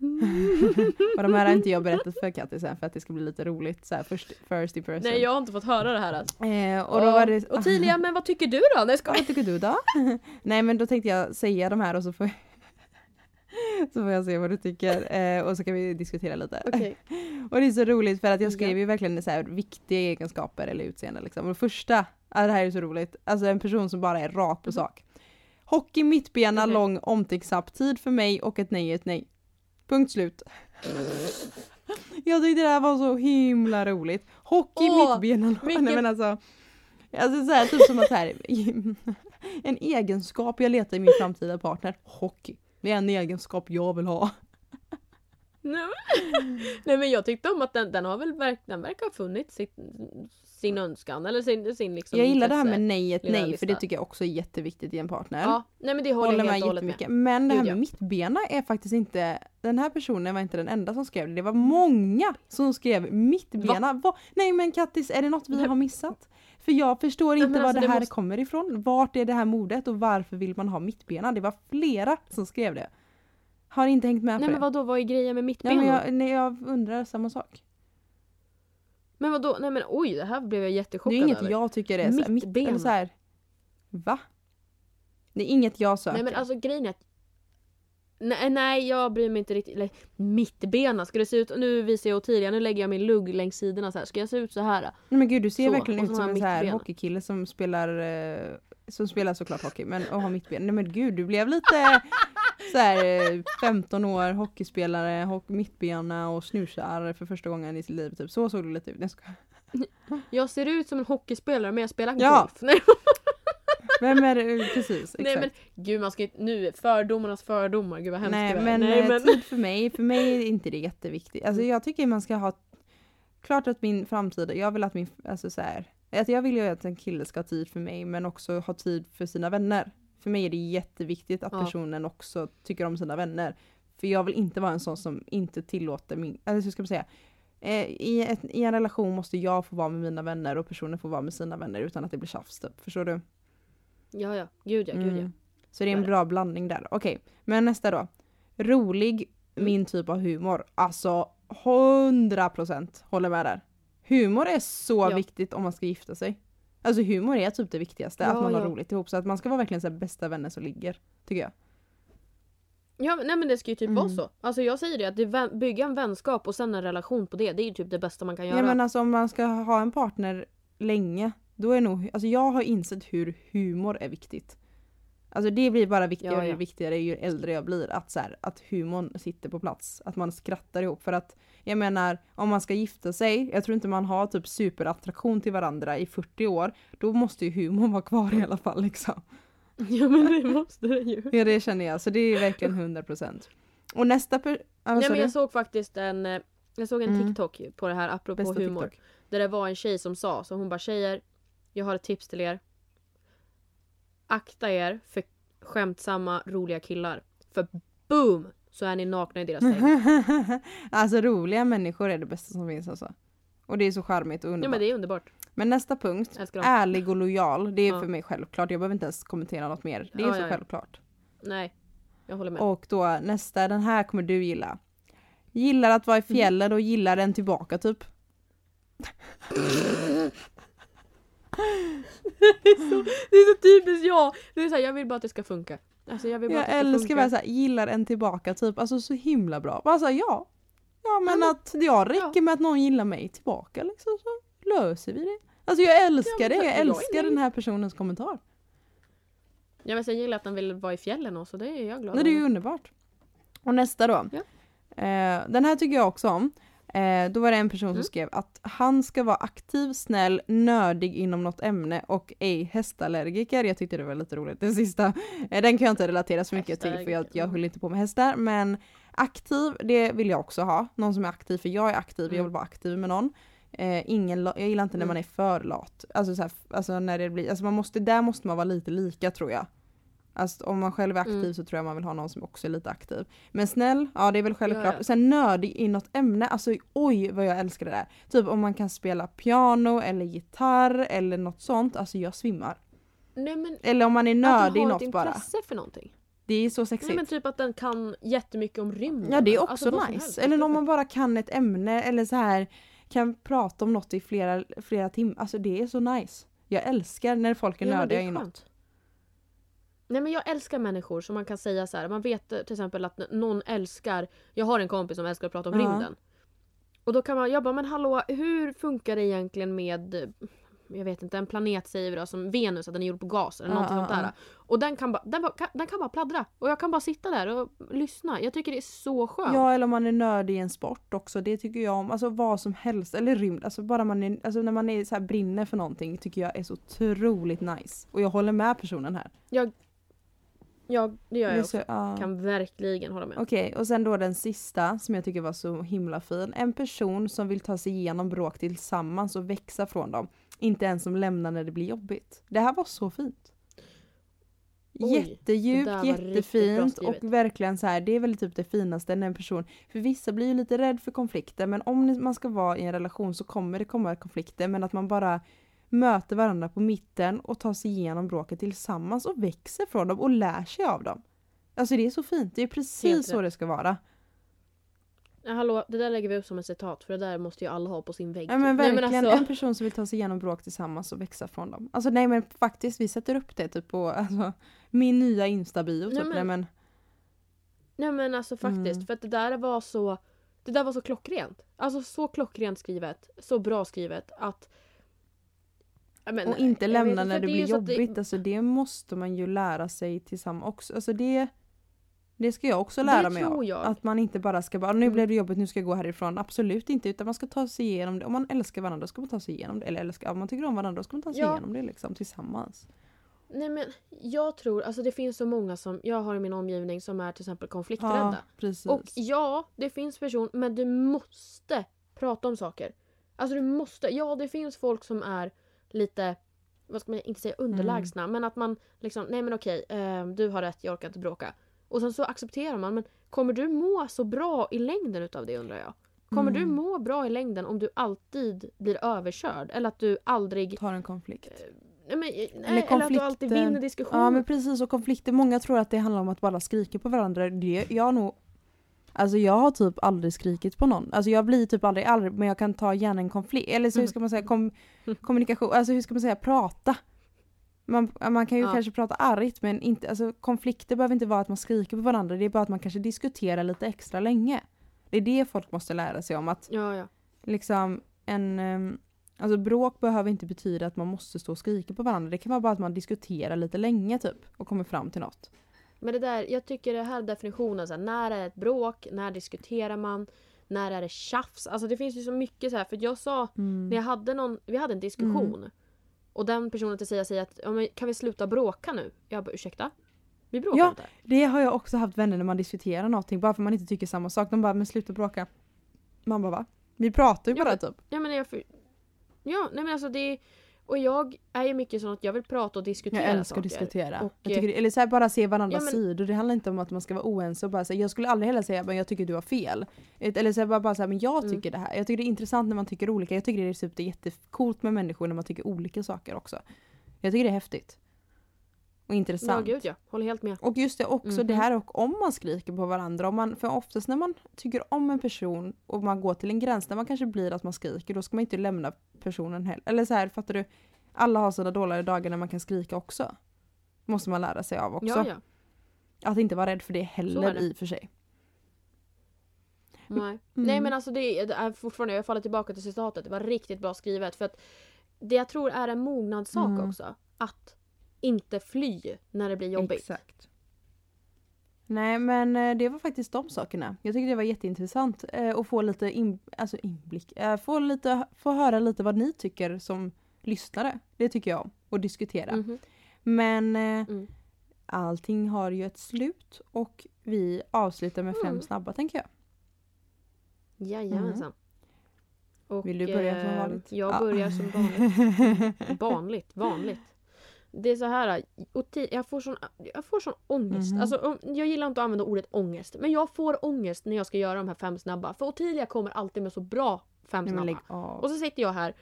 [LAUGHS] och de här har inte jag berättat för Kattis än för att det ska bli lite roligt så här first, first in person. Nej jag har inte fått höra det här alltså. eh, och då var det... Ottilia, men vad tycker du då? Nej, ska... Vad tycker du då? [LAUGHS] Nej men då tänkte jag säga de här och så får [LAUGHS] så får jag se vad du tycker eh, och så kan vi diskutera lite. Okej. [LAUGHS] Och det är så roligt för att jag skrev Ja. ju verkligen så här viktiga egenskaper eller utseende liksom. Och det första, ja, det här är så roligt, alltså en person som bara är rakt på Mhm. sak. Hockey, mittbena, Okej. lång, omtänksam, tid för mig och ett nej är ett nej. Punkt slut. [LAUGHS] Jag tyckte det här var så himla roligt. Hockey, Åh, mittbena, lång. Nej men alltså. Alltså så här, typ som att så här, en egenskap jag letar i min framtida partner, hockey. Det är en egenskap jag vill ha. Nej, men- jag tyckte om att den, den har väl verk, den verkar ha funnit sitt, sin önskan eller sin, sin liksom Jag gillar det här intresse. med nej ett lilla nej för det tycker jag också är jätteviktigt i en partner. Ja, nej men det håller, Håller jag helt med. Men det här med mittbena är faktiskt inte, den här personen var inte den enda som skrev det. Det var många som skrev mittbena. Va? Nej men Kattis, är det något vi har missat? För jag förstår Nej, inte men var alltså, det det här måste- kommer ifrån. Vart är det här modet och varför vill man ha mittbena? Det var flera som skrev det. Har inte hängt med Nej på men det. vadå, vad är grejen med Ja, mittben men jag, nej, jag undrar samma sak. Men vadå, nej men oj det här blev jag Det jättechockad är inget över. jag tycker är så här, mitt, Mittben. eller så här, Va? Det är inget jag söker. Nej men alltså grejen är att Nej, nej jag bryr mig inte riktigt. Eller, mittbena, ska det se ut... Nu visar jag Ottilia, nu lägger jag min lugg längs sidorna så här. Ska jag se ut så här? Nej men gud du ser Så, verkligen ut som en så här hockeykille som spelar eh, som spelar såklart hockey men och har mittben. Nej men gud du blev lite så här eh, 15 år hockeyspelare, hockey, mittbena och snusar för första gången i sitt liv typ. Så såg du lite ut. Jag skojar. Jag ser ut som en hockeyspelare men jag spelar Ja. golf. Nej, Vem är det? Precis, nej exakt. men gud man ska inte... Nu, fördomarnas fördomar. Gud vad hemskt Nej det men, nej, eh, men... tid för mig, för mig är inte det jätteviktigt. Alltså jag tycker man ska ha Klart att min framtida, jag vill att min, alltså så här, att jag vill ju att en kille ska ha tid för mig men också ha tid för sina vänner. För mig är det jätteviktigt att Ja. personen också tycker om sina vänner. För jag vill inte vara en sån som inte tillåter min, eller hur ska man säga? Eh, i, ett, I en relation måste jag få vara med mina vänner och personen får vara med sina vänner utan att det blir tjafs typ. Förstår du? Ja ja, gud ja, gud ja. Mm. Så det är en bra blandning där. Okej, men nästa då. Rolig, Mm. min typ av humor. Alltså 100% håller med där. Humor är så Ja. viktigt om man ska gifta sig. Alltså humor är typ det viktigaste, att Ja, man har ja. roligt ihop. Så att man ska vara verkligen så bästa vänner som ligger. Tycker jag. Ja nej men det ska ju typ Mm. vara så. Alltså jag säger det, att det bygga en vänskap och sen en relation på det. Det är ju typ det bästa man kan Ja. göra. men alltså om man ska ha en partner länge, då är nog, alltså jag har insett hur humor är viktigt. Alltså det blir bara viktigare Ja, ja. och viktigare ju äldre jag blir. Att, så här, att humorn sitter på plats. Att man skrattar ihop. För att jag menar, om man ska gifta sig, jag tror inte man har typ superattraktion till varandra i 40 år. Då måste ju humorn vara kvar i alla fall liksom. [LAUGHS] ja men det måste det ju. Ja det känner jag, så det är verkligen 100%. Och nästa per... Ja, vad Nej men jag såg faktiskt en, eh, jag såg en Mm. TikTok på det här apropå Bästa humor. TikTok. Där det var en tjej som sa, så hon bara tjejer, jag har ett tips till er. Akta er för skämtsamma, roliga killar. För boom! så är ni nakna i deras [LAUGHS] säng. alltså roliga människor är det bästa som finns alltså. Och det är så charmigt och underbart. Ja men det är underbart. Men nästa punkt, ärlig och lojal. Det är Ja. för mig självklart. Jag behöver inte ens kommentera något mer. Det är Ja, så ja, ja. självklart. Nej, jag håller med. Och då nästa, den här kommer du gilla. Gillar att vara i fjällen och gillar den tillbaka typ. [LAUGHS] [LAUGHS] Det är så typiskt jag! Det är så här, jag vill bara att det ska funka. Alltså jag vill bara Jag att det ska älskar funka. såhär, gillar en tillbaka typ. Alltså så himla bra. Såhär, ja. Ja men att jag räcker med att någon gillar mig tillbaka liksom så löser vi det. Alltså jag älskar Ja, det. så- Jag jag är älskar den här personens kommentar. Ja, men jag gillar att den vill vara i fjällen och så det är jag glad Nej, det är ju underbart. Och nästa då. Ja. Eh, den här tycker jag också om. Eh, då var det en person som Mm. skrev att han ska vara aktiv, snäll, nördig inom något ämne och ej hästallergiker. Jag tyckte det var lite roligt det sista. Eh, den kan jag inte relatera så mycket till för jag, jag höll inte på med hästar. Men aktiv, det vill jag också ha. Någon som är aktiv, för jag är aktiv, jag Mm. vill vara aktiv med någon. Eh, ingen, jag gillar inte när Mm. man är för lat. Alltså, så här, alltså när det blir, alltså man måste, där måste man vara lite lika tror jag. Alltså om man själv är aktiv Mm. så tror jag man vill ha någon som också är lite aktiv. Men snäll, ja det är väl självklart. Ja, ja. Sen nördig i något ämne, alltså oj vad jag älskar det där. Typ om man kan spela piano eller gitarr eller något sånt, alltså jag svimmar. Nej men Eller om man är att nördig i den har ett något bara. intresse för någonting. Det är så Nej sexigt. men typ att den kan jättemycket om rymden. Ja det är också Alltså, vad som nice. Eller om man bara kan ett ämne eller så här kan prata om något i flera, flera timmar. Alltså det är så nice. Jag älskar när folk är Ja, nördiga i något. Nej men jag älskar människor som man kan säga så här. man vet eh, till exempel att någon älskar, jag har en kompis som älskar att prata om Ja. rymden. Och då kan man, jag bara men hallå hur funkar det egentligen med jag vet inte, en planet säger vi då som Venus, att den är gjord på gas eller någonting ja, sånt där. ja. Och den kan, bara, den, kan, den kan bara pladdra. Och jag kan bara sitta där och lyssna. Jag tycker det är så skönt. Ja eller om man är nördig i en sport också, det tycker jag om. Alltså vad som helst, eller rymd. Alltså bara man är, alltså när man är så här brinner för någonting tycker jag är så otroligt nice. Och jag håller med personen här. Ja, det gör jag också. så, ja. Kan verkligen hålla med. Okej, och sen då den sista som jag tycker var så himla fin. En person som vill ta sig igenom bråk tillsammans och växa från dem. Inte en som lämnar när det blir jobbigt. Det här var så fint. Oj, Jättedjupt, jättefint och verkligen så här, det är väl typ det finaste när en person, för vissa blir ju lite rädd för konflikter men om man ska vara i en relation så kommer det komma konflikter men att man bara möter varandra på mitten och tar sig igenom bråket tillsammans och växer från dem och lär sig av dem. Alltså det är så fint, det är precis Helt så rätt. det ska vara. Ja, hallå, det där lägger vi upp som ett citat för det där måste ju alla ha på sin vägg. Ja men Nej, verkligen alltså- en person som vill ta sig igenom bråk tillsammans och växa från dem. Alltså nej men faktiskt vi sätter upp det typ på alltså, min nya instabio typ. Nej, men- Nej, men, Nej men alltså faktiskt, Mm. för att det där var så Det där var så klockrent. Alltså så klockrent skrivet, så bra skrivet att men, och inte lämna när det blir att det- jobbigt. Alltså det måste man ju lära sig tillsammans också. Alltså det, det ska jag också Det lära mig tror av. jag. Att man inte bara ska bara, nu Mm. blev det jobbigt, nu ska jag gå härifrån. Absolut inte, utan man ska ta sig igenom det. Om man älskar varandra ska man ta sig igenom det. Eller älskar, om man tycker om varandra ska man ta sig Ja. igenom det liksom tillsammans. Nej men jag tror, alltså det finns så många som jag har i min omgivning som är till exempel konflikträdda. Ja. Och ja, det finns personer, men du måste prata om saker. Alltså du måste, ja det finns folk som är lite, vad ska man inte säga underlägsna, men att man liksom, nej men okej, eh, du har rätt, jag orkar inte bråka. Och sen så accepterar man, men kommer du må så bra i längden utav det undrar jag? Kommer du Mm. må bra i längden om du alltid blir överkörd? Eller att du aldrig, tar en konflikt. nej, men, nej, eller, att du alltid vinner diskussioner? Ja men precis och konflikter, många tror att det handlar om att bara skrika på varandra. Det, jag har nog Alltså jag har typ aldrig skrikit på någon. Alltså jag blir typ aldrig arg men jag kan ta gärna en konflikt. Eller så hur ska man säga kom, [LAUGHS] kommunikation, alltså hur ska man säga prata. Man, man kan ju Ja. kanske prata argt men inte, alltså konflikter behöver inte vara att man skriker på varandra. Det är bara att man kanske diskuterar lite extra länge. Det är det folk måste lära sig om att Ja, ja. liksom en ehm, Alltså bråk behöver inte betyda att man måste stå och skrika på varandra. Det kan vara bara att man diskuterar lite länge typ och kommer fram till något. Men det där, jag tycker det här definitionen, så här, när är ett bråk, när diskuterar man, när är det tjafs? Alltså det finns ju så mycket så här, för jag sa, när jag hade någon, vi hade en diskussion och den personen till säga säger att ja, kan vi sluta bråka nu? Jag bara ursäkta? Vi bråkar Ja. inte. Det har jag också haft vänner när man diskuterar någonting bara för man inte tycker samma sak. De bara men sluta bråka. Man bara va? Vi pratar ju Ja, bara men- typ. Ja men jag för... Ja, nej men alltså det Och jag är ju mycket sån att jag vill prata och diskutera Jag älskar saker. att diskutera. Och, jag tycker, eller så här, bara se varandras Ja, men- sidor. Det handlar inte om att man ska vara oense och bara säga jag skulle aldrig heller säga men jag tycker du har fel. Eller så här, bara, bara säga men jag Mm. tycker det här. Jag tycker det är intressant när man tycker olika. Jag tycker det är super, jättecoolt med människor när man tycker olika saker också. Jag tycker det är häftigt. Och Ja intressant. gud ja, håller helt med. Och just det också det Mhm. här och om man skriker på varandra. Om man, för oftast när man tycker om en person och man går till en gräns där man kanske blir att man skriker då ska man inte lämna personen heller. Eller så här, fattar du? Alla har sina dåliga dagar när man kan skrika också. Måste man lära sig av också. Ja, ja. Att inte vara rädd för det heller det. i och för sig. Nej. Nej men alltså det är, det är fortfarande, jag faller tillbaka till citatet, det var riktigt bra skrivet. För att det jag tror är en mognadssak Mm. också. Att inte fly när det blir jobbigt. Exakt. Nej men eh, det var faktiskt de sakerna. Jag tyckte det var jätteintressant eh, att få lite in, alltså inblick. Eh, få, lite, få höra lite vad ni tycker som lyssnare. Det tycker jag om. Och diskutera. Mhm. Men eh, Mm. allting har ju ett slut och vi avslutar med fem Mm. snabba tänker jag. Jajamensan. Och, Vill du börja som vanligt? Jag Ja. börjar som vanligt. [LAUGHS] Vanligt, vanligt. Det är så här, jag får sån, jag får sån ångest. Mhm. Alltså, jag gillar inte att använda ordet ångest, men jag får ångest när jag ska göra de här fem snabba. För Ottilia kommer alltid med så bra fem Nej, snabba. av. Och så sitter jag här.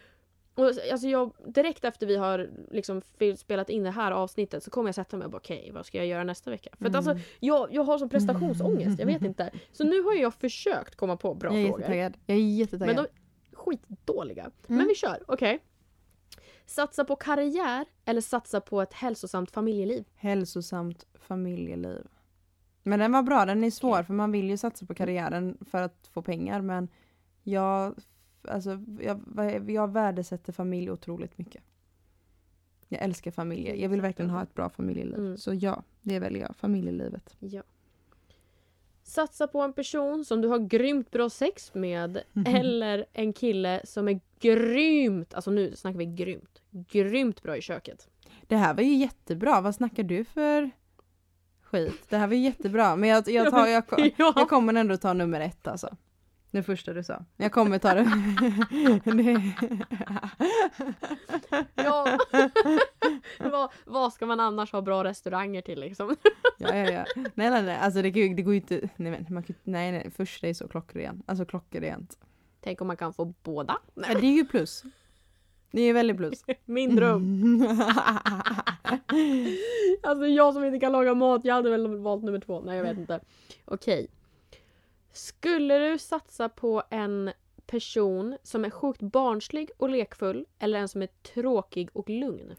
Och alltså jag, direkt efter vi har liksom spelat in det här avsnittet så kommer jag sätta mig och bara okej, vad ska jag göra nästa vecka? För att alltså, Mm. jag, jag har sån prestationsångest, jag vet [LAUGHS] inte. Så nu har jag försökt komma på bra jag är frågor. Jag är jättetaggad. Men de är skitdåliga. Mm. Men vi kör, okej. Satsa på karriär eller satsa på ett hälsosamt familjeliv? Hälsosamt familjeliv. Men den var bra, den är svår Okej. för man vill ju satsa på karriären för att få pengar men jag, alltså, jag, jag värdesätter familj otroligt mycket. Jag älskar familjer. Jag vill verkligen ha ett bra familjeliv. Mm. Så ja, det väljer jag. Familjelivet. Ja. Satsa på en person som du har grymt bra sex med eller en kille som är grymt, alltså nu snackar vi grymt, grymt bra i köket. Det här var ju jättebra. Vad snackar du för skit? Det här var ju jättebra. Men jag, jag, tar, jag, [LAUGHS] Ja. jag kommer ändå ta nummer ett alltså. Det första du sa. Jag kommer ta det. det. [LAUGHS] Ja. [LAUGHS] vad, vad ska man annars ha bra restauranger till liksom? Ja, ja, ja. Nej, nej, nej. Alltså det, det går ju inte. Nej, men, man, nej, nej. Första är så klockren. Alltså klockrent. Tänk om man kan få båda? Ja, det är ju plus. Det är väldigt plus. [LAUGHS] Min dröm. [LAUGHS] Alltså jag som inte kan laga mat, jag hade väl valt nummer två. Nej jag vet inte. Okej. Skulle du satsa på en person som är sjukt barnslig och lekfull eller en som är tråkig och lugn?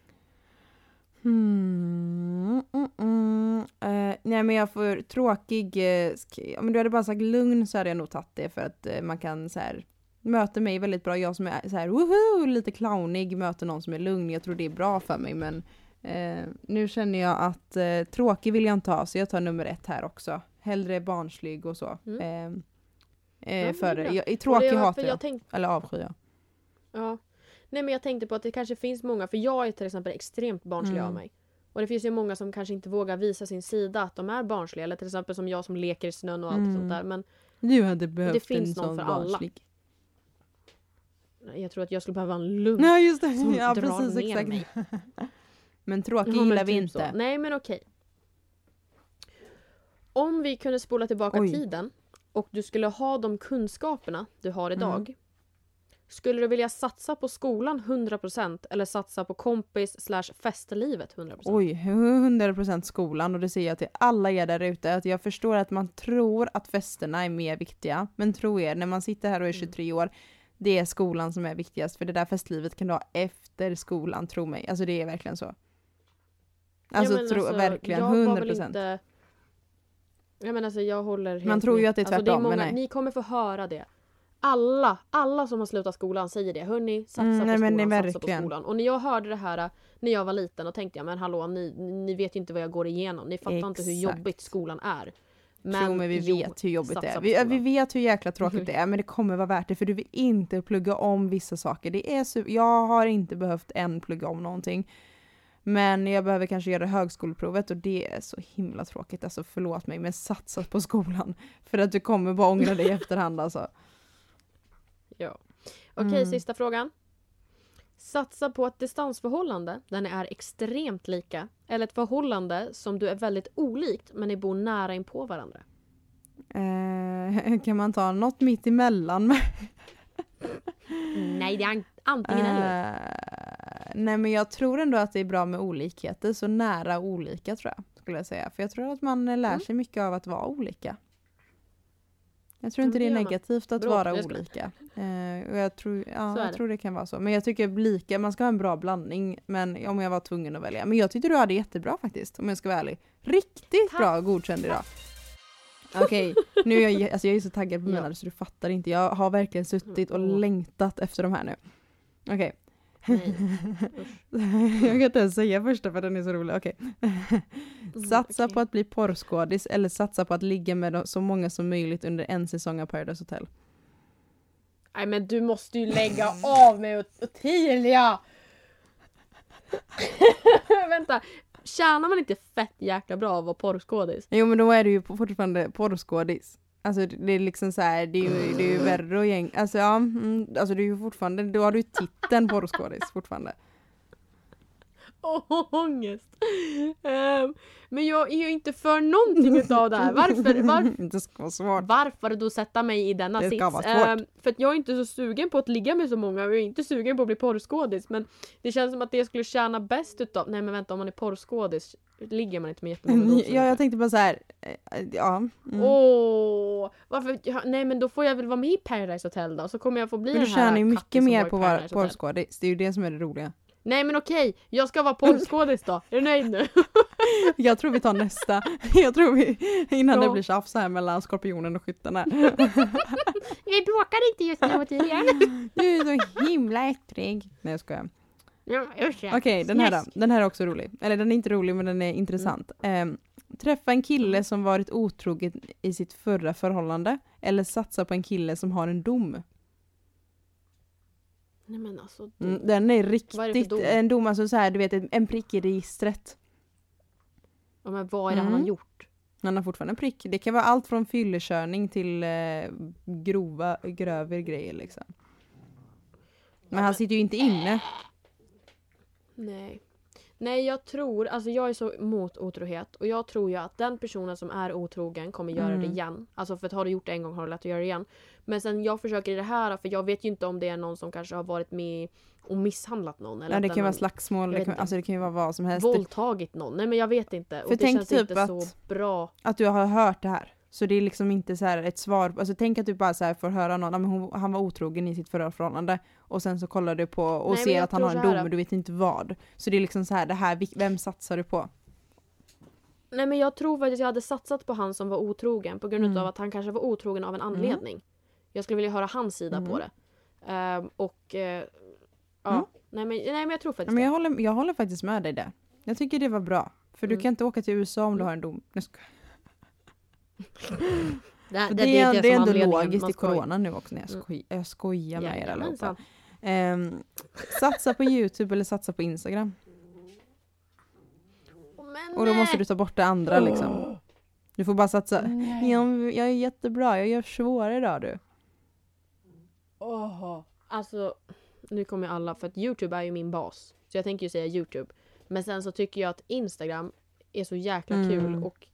Hmm, mm, mm. Eh, nej men jag får tråkig, eh, sk- om du hade bara sagt lugn så hade jag nog tagit det för att eh, man kan så här möter mig väldigt bra. Jag som är så här woho, lite clownig möter någon som är lugn. Jag tror det är bra för mig men eh, nu känner jag att eh, tråkig vill jag inte ha så jag tar nummer ett här också. Hellre barnslig och så. Mm. Eh, Ja, eh, men för det jag, tråkig det hatar jag. jag tänkte, Eller avskyr jag. ja. Nej men jag tänkte på att det kanske finns många, för jag är till exempel extremt barnslig Mm. av mig. Och det finns ju många som kanske inte vågar visa sin sida att de är barnsliga. Eller till exempel som jag som leker i snön och allt Mm. sånt där. Men Du hade behövt finns en någon sån för alla. Jag tror att jag skulle behöva en lugn Ja just det, som ja drar precis ner exakt. mig. [LAUGHS] Men tråkig Ja, men gillar vi typ inte. Så. Nej men okej. Om vi kunde spola tillbaka Oj. tiden och du skulle ha de kunskaperna du har Mm. idag. Skulle du vilja satsa på skolan 100% eller satsa på kompis slash festlivet 100%? Oj, 100% skolan och det säger jag till alla er där ute att jag förstår att man tror att festerna är mer viktiga. Men tro er, när man sitter här och är Mm. 23 år, det är skolan som är viktigast. För det där festlivet kan du ha efter skolan, tro mig. Alltså det är verkligen så. Alltså, Ja, tro, alltså, verkligen, jag var 100%. väl Inte... Jag menar alltså jag håller helt Man tror ju att det är alltså, det är tvärtom, men många, nej. Ni kommer få höra det. Alla, alla som har slutat skolan säger det. Hörni, satsa Mm, på nej, skolan, är satsa på verkligen. skolan. Och när jag hörde det här när jag var liten och tänkte jag men hallå ni, ni vet ju inte vad jag går igenom. Ni fattar inte hur Exakt. jobbigt skolan är. Tro mig, vi jo, vet hur jobbigt det är. Vi, vi vet hur jäkla tråkigt det är, men det kommer vara värt det för du vill inte plugga om vissa saker. Det är su- jag har inte behövt än plugga om någonting. Men jag behöver kanske göra högskoleprovet och det är så himla tråkigt. Alltså förlåt mig, men satsa på skolan. [LAUGHS] För att du kommer bara ångra dig i efterhand alltså. Ja. Okej, Mm. sista frågan. Satsa på ett distansförhållande där ni är extremt lika. Eller ett förhållande som du är väldigt olikt men ni bor nära in på varandra. Eh, [LAUGHS] kan man ta något mitt emellan? [LAUGHS] Nej, det är an- antingen eller. Eh, nej men jag tror ändå att det är bra med olikheter, så nära olika tror jag. Skulle jag säga. För jag tror att man lär Mm. sig mycket av att vara olika. Jag tror Ja, inte det är negativt att Bra, vara olika. Eh, och jag tror, ja, jag det. tror det kan vara så. Men jag tycker lika, man ska ha en bra blandning. Men om jag var tvungen att välja. Men jag tyckte du hade jättebra faktiskt, om jag ska vara ärlig. Riktigt Tack. bra godkänd idag. Okej, [LAUGHS] nu är jag, alltså jag är så taggad på Ja. mina så du fattar inte. Jag har verkligen suttit och längtat efter de här nu. Okej. Nej. [LAUGHS] [LAUGHS] jag kan inte ens säga första för den är så rolig. Okej. Satsa okej. på att bli porrskådis eller satsa på att ligga med så många som möjligt under en säsong av Paradise Hotel. Nej men du måste ju lägga av med Ot- Ottilia! Vänta, tjänar man inte fett jäkla bra av att vara porrskådis? Jo men då är du ju fortfarande porrskådis. Alltså det är liksom så här, det är ju, det är ju värre och gäng, alltså ja, mm, alltså det är ju fortfarande, då har du ju titeln porrskådis fortfarande. [LAUGHS] Ångest! Ehm, men jag är ju inte för någonting utav det här. Varför, [LAUGHS] var, det ska vara svårt. varför då sätta mig i denna Det sits? Ehm, för att jag är inte så sugen på att ligga med så många och jag är inte sugen på att bli porrskådis. Men det känns som att det jag skulle tjäna bäst utav... Nej men vänta, om man är porrskådis ligger man inte med jättemånga då? Ja jag tänkte bara så här, eh, ja. Mm. Åh, varför? ja, Nej men då får jag väl vara med i Paradise Hotel då, så kommer jag få bli Men du den här tjänar ju mycket mer på att vara porrskådis, det är ju det som är det roliga. Nej men okej, jag ska vara porrskådis då. Är du nöjd nu? [LAUGHS] Jag tror vi tar nästa, [LAUGHS] jag tror vi, innan Ja. det blir tjafs här mellan skorpionen och skytten här. [LAUGHS] Vi bråkar inte just nu Ottilia. Du är så himla ettrig. Nej jag skojar. Ja. Okej, den här då. Den här är också rolig. Eller den är inte rolig men den är intressant. Ehm, träffa en kille som varit otrogen i sitt förra förhållande. Eller satsa på en kille som har en dom. Nej men alltså. du- Mm, den är Vad är riktigt, dom? en dom alltså så här, du vet en, prick i registret. Ja, men vad är det han har Mm. gjort? Han har fortfarande en prick. Det kan vara allt från fyllekörning till eh, grova, grövre grejer liksom. Men han sitter ju inte inne. Nej. Nej jag tror, alltså jag är så emot otrohet och jag tror ju att den personen som är otrogen kommer göra Mm. det igen. Alltså för att har du gjort det en gång har du lätt att göra det igen. Men sen jag försöker i det här, för jag vet ju inte om det är någon som kanske har varit med och misshandlat någon. Eller Ja, det kan vara har slagsmål, det kan, alltså det kan ju vara vad som helst. våldtagit någon. Nej men jag vet inte. För och det tänk känns typ inte att- så bra. Att du har hört det här. Så det är liksom inte så här ett svar, alltså tänk att du bara så här får höra någon, "Ja, men hon, han var otrogen i sitt förra förhållande och sen så kollar du på och Nej, ser att han har en dom men du vet inte vad. Så det är liksom så här, det här, vem satsar du på? Nej men jag tror faktiskt jag hade satsat på han som var otrogen på grund Mm. av att han kanske var otrogen av en anledning. Jag skulle vilja höra hans sida Mm. på det. Ehm, och ja, Mm. nej, men, nej men jag tror Ja, faktiskt men jag, det. håller, jag håller faktiskt med dig där. Jag tycker det var bra. För du Mm. kan inte åka till USA om du Mm. har en dom. Jag ska- [LAUGHS] Det, För det, är, det, är ändå logiskt i corona nu också. Nej, jag, Mm. skoj, jag skojar med er allihopa. Jajamensan. Ehm, satsa på Youtube eller satsa på Instagram. Men, Och då måste du ta bort det andra liksom. [GASPS] Du får bara satsa. Jag, jag är jättebra, jag gör svårare idag du. Åh. Alltså, nu kommer alla, för att Youtube är ju min bas. Så jag tänker ju säga Youtube. Men sen så tycker jag att Instagram är så jäkla Mm. kul och...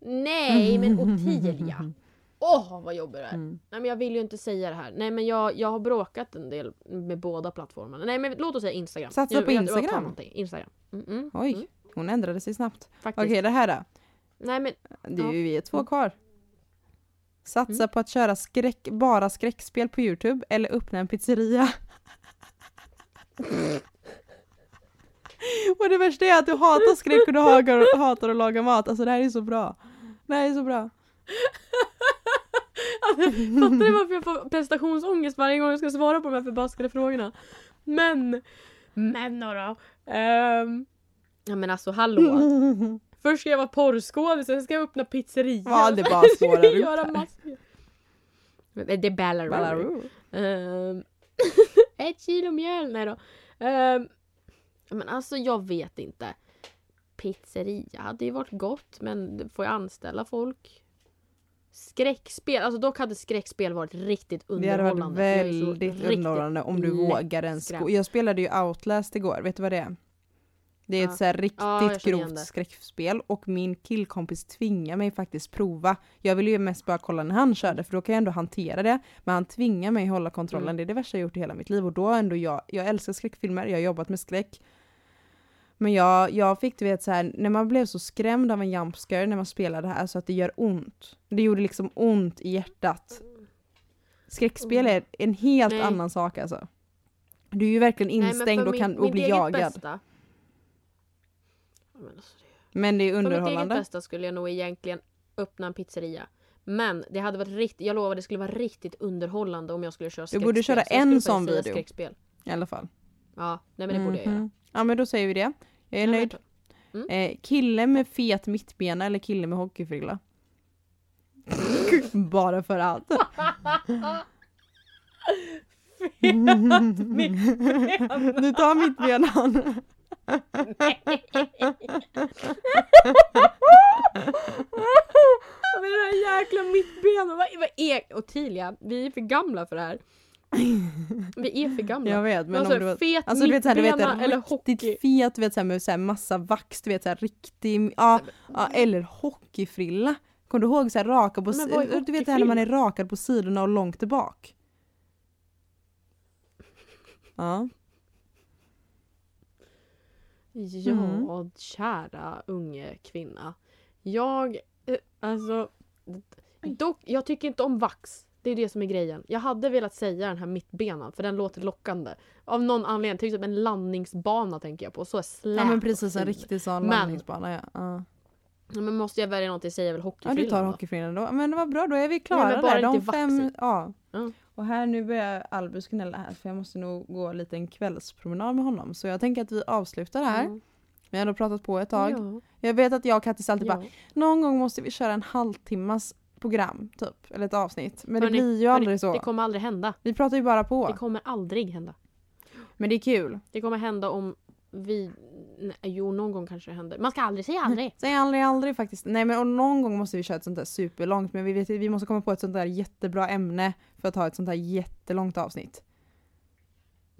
Nej men Ottilia! [LAUGHS] Åh vad jobbigt det är. Mm. Nej men jag vill ju inte säga det här. Nej men jag, jag har bråkat en del med båda plattformarna. Nej men låt oss säga Instagram. Satsa jag, på jag, jag Instagram. Instagram. Mm, mm, Oj, mm, hon ändrade sig snabbt. faktiskt. Okej, det här då. Nej men Det är ju vi är två kvar. Satsa Mm. på att köra skräck, bara skräckspel på Youtube eller öppna en pizzeria. [LAUGHS] och det värsta är att du hatar skräck och du hatar, hatar att laga mat. Alltså det här är så bra. Det här är så bra. [LAUGHS] Fattar du varför jag får prestationsångest varje gång jag ska svara på de här förbaskade frågorna? Men, men då. Ehm, ja men alltså hallå. [LAUGHS] Först ska jag vara porrskådis, sen ska jag öppna pizzeria. Ja, [LAUGHS] det bara spårar ut göra där. massor. Men Det är Ballaroo. Ballaroo. Ehm, [LAUGHS] ett kilo mjöl, nej då. Ehm, men alltså jag vet inte. Pizzeria hade ju varit gott men får jag anställa folk? Skräckspel, alltså dock hade skräckspel varit riktigt Det hade varit underhållande. Väldigt riktigt underhållande om du vågar ens gå. Jag spelade ju Outlast igår, vet du vad det är? Det är Ja. ett så riktigt Ja, grovt skräckspel och min killkompis tvingar mig faktiskt prova. Jag ville ju mest bara kolla när han körde för då kan jag ändå hantera det. Men han tvingar mig hålla kontrollen, Mm. det är det värsta jag gjort i hela mitt liv och då ändå jag, jag älskar skräckfilmer, jag har jobbat med skräck. Men jag, jag fick du vet så här, när man blev så skrämd av en jumpscare när man spelade det här så att det gör ont. Det gjorde liksom ont i hjärtat. Skräckspel är en helt Mm. Nej. annan sak alltså. Du är ju verkligen Nej, instängd för och min- kan och bli jagad. Bästa, men alltså, det- Men det är För mitt eget underhållande. bästa skulle jag nog egentligen öppna en pizzeria. Men det hade varit riktigt, jag lovar det skulle vara riktigt underhållande om jag skulle köra Du skräckspel. borde köra en sån video. Skräckspel. I alla fall. Ja, nej men det borde jag göra. Mhm. Ja men då säger vi det. Jag är Ja, nöjd. tror- Eh, kille med fet mittbena eller kille med hockeyfrilla? [LAUGHS] Bara för allt. [LAUGHS] du [LAUGHS] tar mittbenan. Men det här jäkla mittbenet, vad, vad är... Ottilia, vi är för gamla för det här. Vi är för gamla. Jag vet men Men om alltså, du var fet Alltså du vet såhär, du vet eller riktigt hockey. fet, du vet såhär med såhär massa vax, du vet såhär riktig, ja, ja eller hockeyfrilla. Kommer du ihåg såhär raka på, du vet det här när man är rakad på sidorna och långt tillbak? Ja. Ja, Mm. kära unge kvinna. Jag, eh, alltså... Dock, jag tycker inte om vax. Det är det som är grejen. Jag hade velat säga den här mittbenan för den låter lockande. Av någon anledning, till exempel en landningsbana tänker jag på. Så slät ja men precis en riktig sån Men- landningsbana ja. ja. Ja, Men måste jag välja något jag säger väl Ja hockeyfrillan du tar hockeyfrillan då. Men vad bra, då är vi klara Nej, där. De fem, ja. Ja. Och här nu börjar Albus gnälla här för jag måste nog gå lite en kvällspromenad med honom. Så jag tänker att vi avslutar här. Mm. Vi har ändå pratat på ett tag. Ja, Jag vet att jag och Kattis alltid bara ja. Någon gång måste vi köra en halvtimmas program, typ. Eller ett avsnitt. Men Hörni, det blir ju hörni, aldrig så. Det kommer aldrig hända. Vi pratar ju bara på. Det kommer aldrig hända. Men det är kul. Det kommer hända om vi... Nej, jo, någon gång kanske det händer. Man ska aldrig säga aldrig. [LAUGHS] Säg aldrig aldrig faktiskt. Nej men och någon gång måste vi köra ett sånt där superlångt. Men vi, vet, vi måste komma på ett sånt där jättebra ämne för att ha ett sånt där jättelångt avsnitt.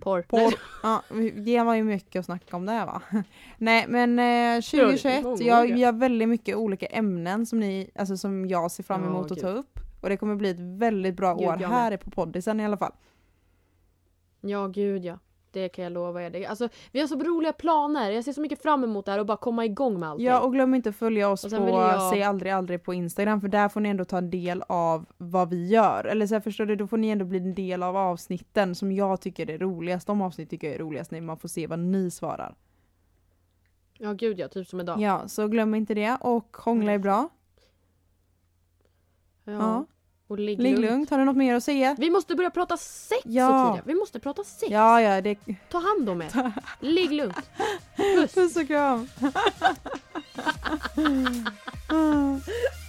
Porr. Porr. [LAUGHS] Ja, det var ju mycket att snacka om det va. [LAUGHS] Nej men eh, Ja, 2021, det är jag, vi har väldigt mycket olika ämnen som, ni, alltså, som jag ser fram emot att gud. ta upp. Och det kommer bli ett väldigt bra Gud, år här på poddisen i alla fall. Ja, gud ja. Det kan jag lova er. Det- Alltså, vi har så roliga planer. Jag ser så mycket fram emot det här och bara komma igång med allting. Ja och glöm inte att följa oss på jag- Säg aldrig aldrig på Instagram för där får ni ändå ta en del av vad vi gör. Eller så här, förstår du, då får ni ändå bli en del av avsnitten som jag tycker är roligast. De avsnitt tycker jag är roligast när man får se vad ni svarar. Ja, gud ja. Typ som idag. Ja, så glöm inte det och hångla är bra. Ja. Ja. Och ligg, ligg lugnt. lugnt. Har du något mer att säga? Vi måste börja prata sex ja. Sotilia. Vi måste prata sex. Ja, ja, det... Ta hand om er. [LAUGHS] Ligg lugnt. Puss. Puss och kram. [LAUGHS]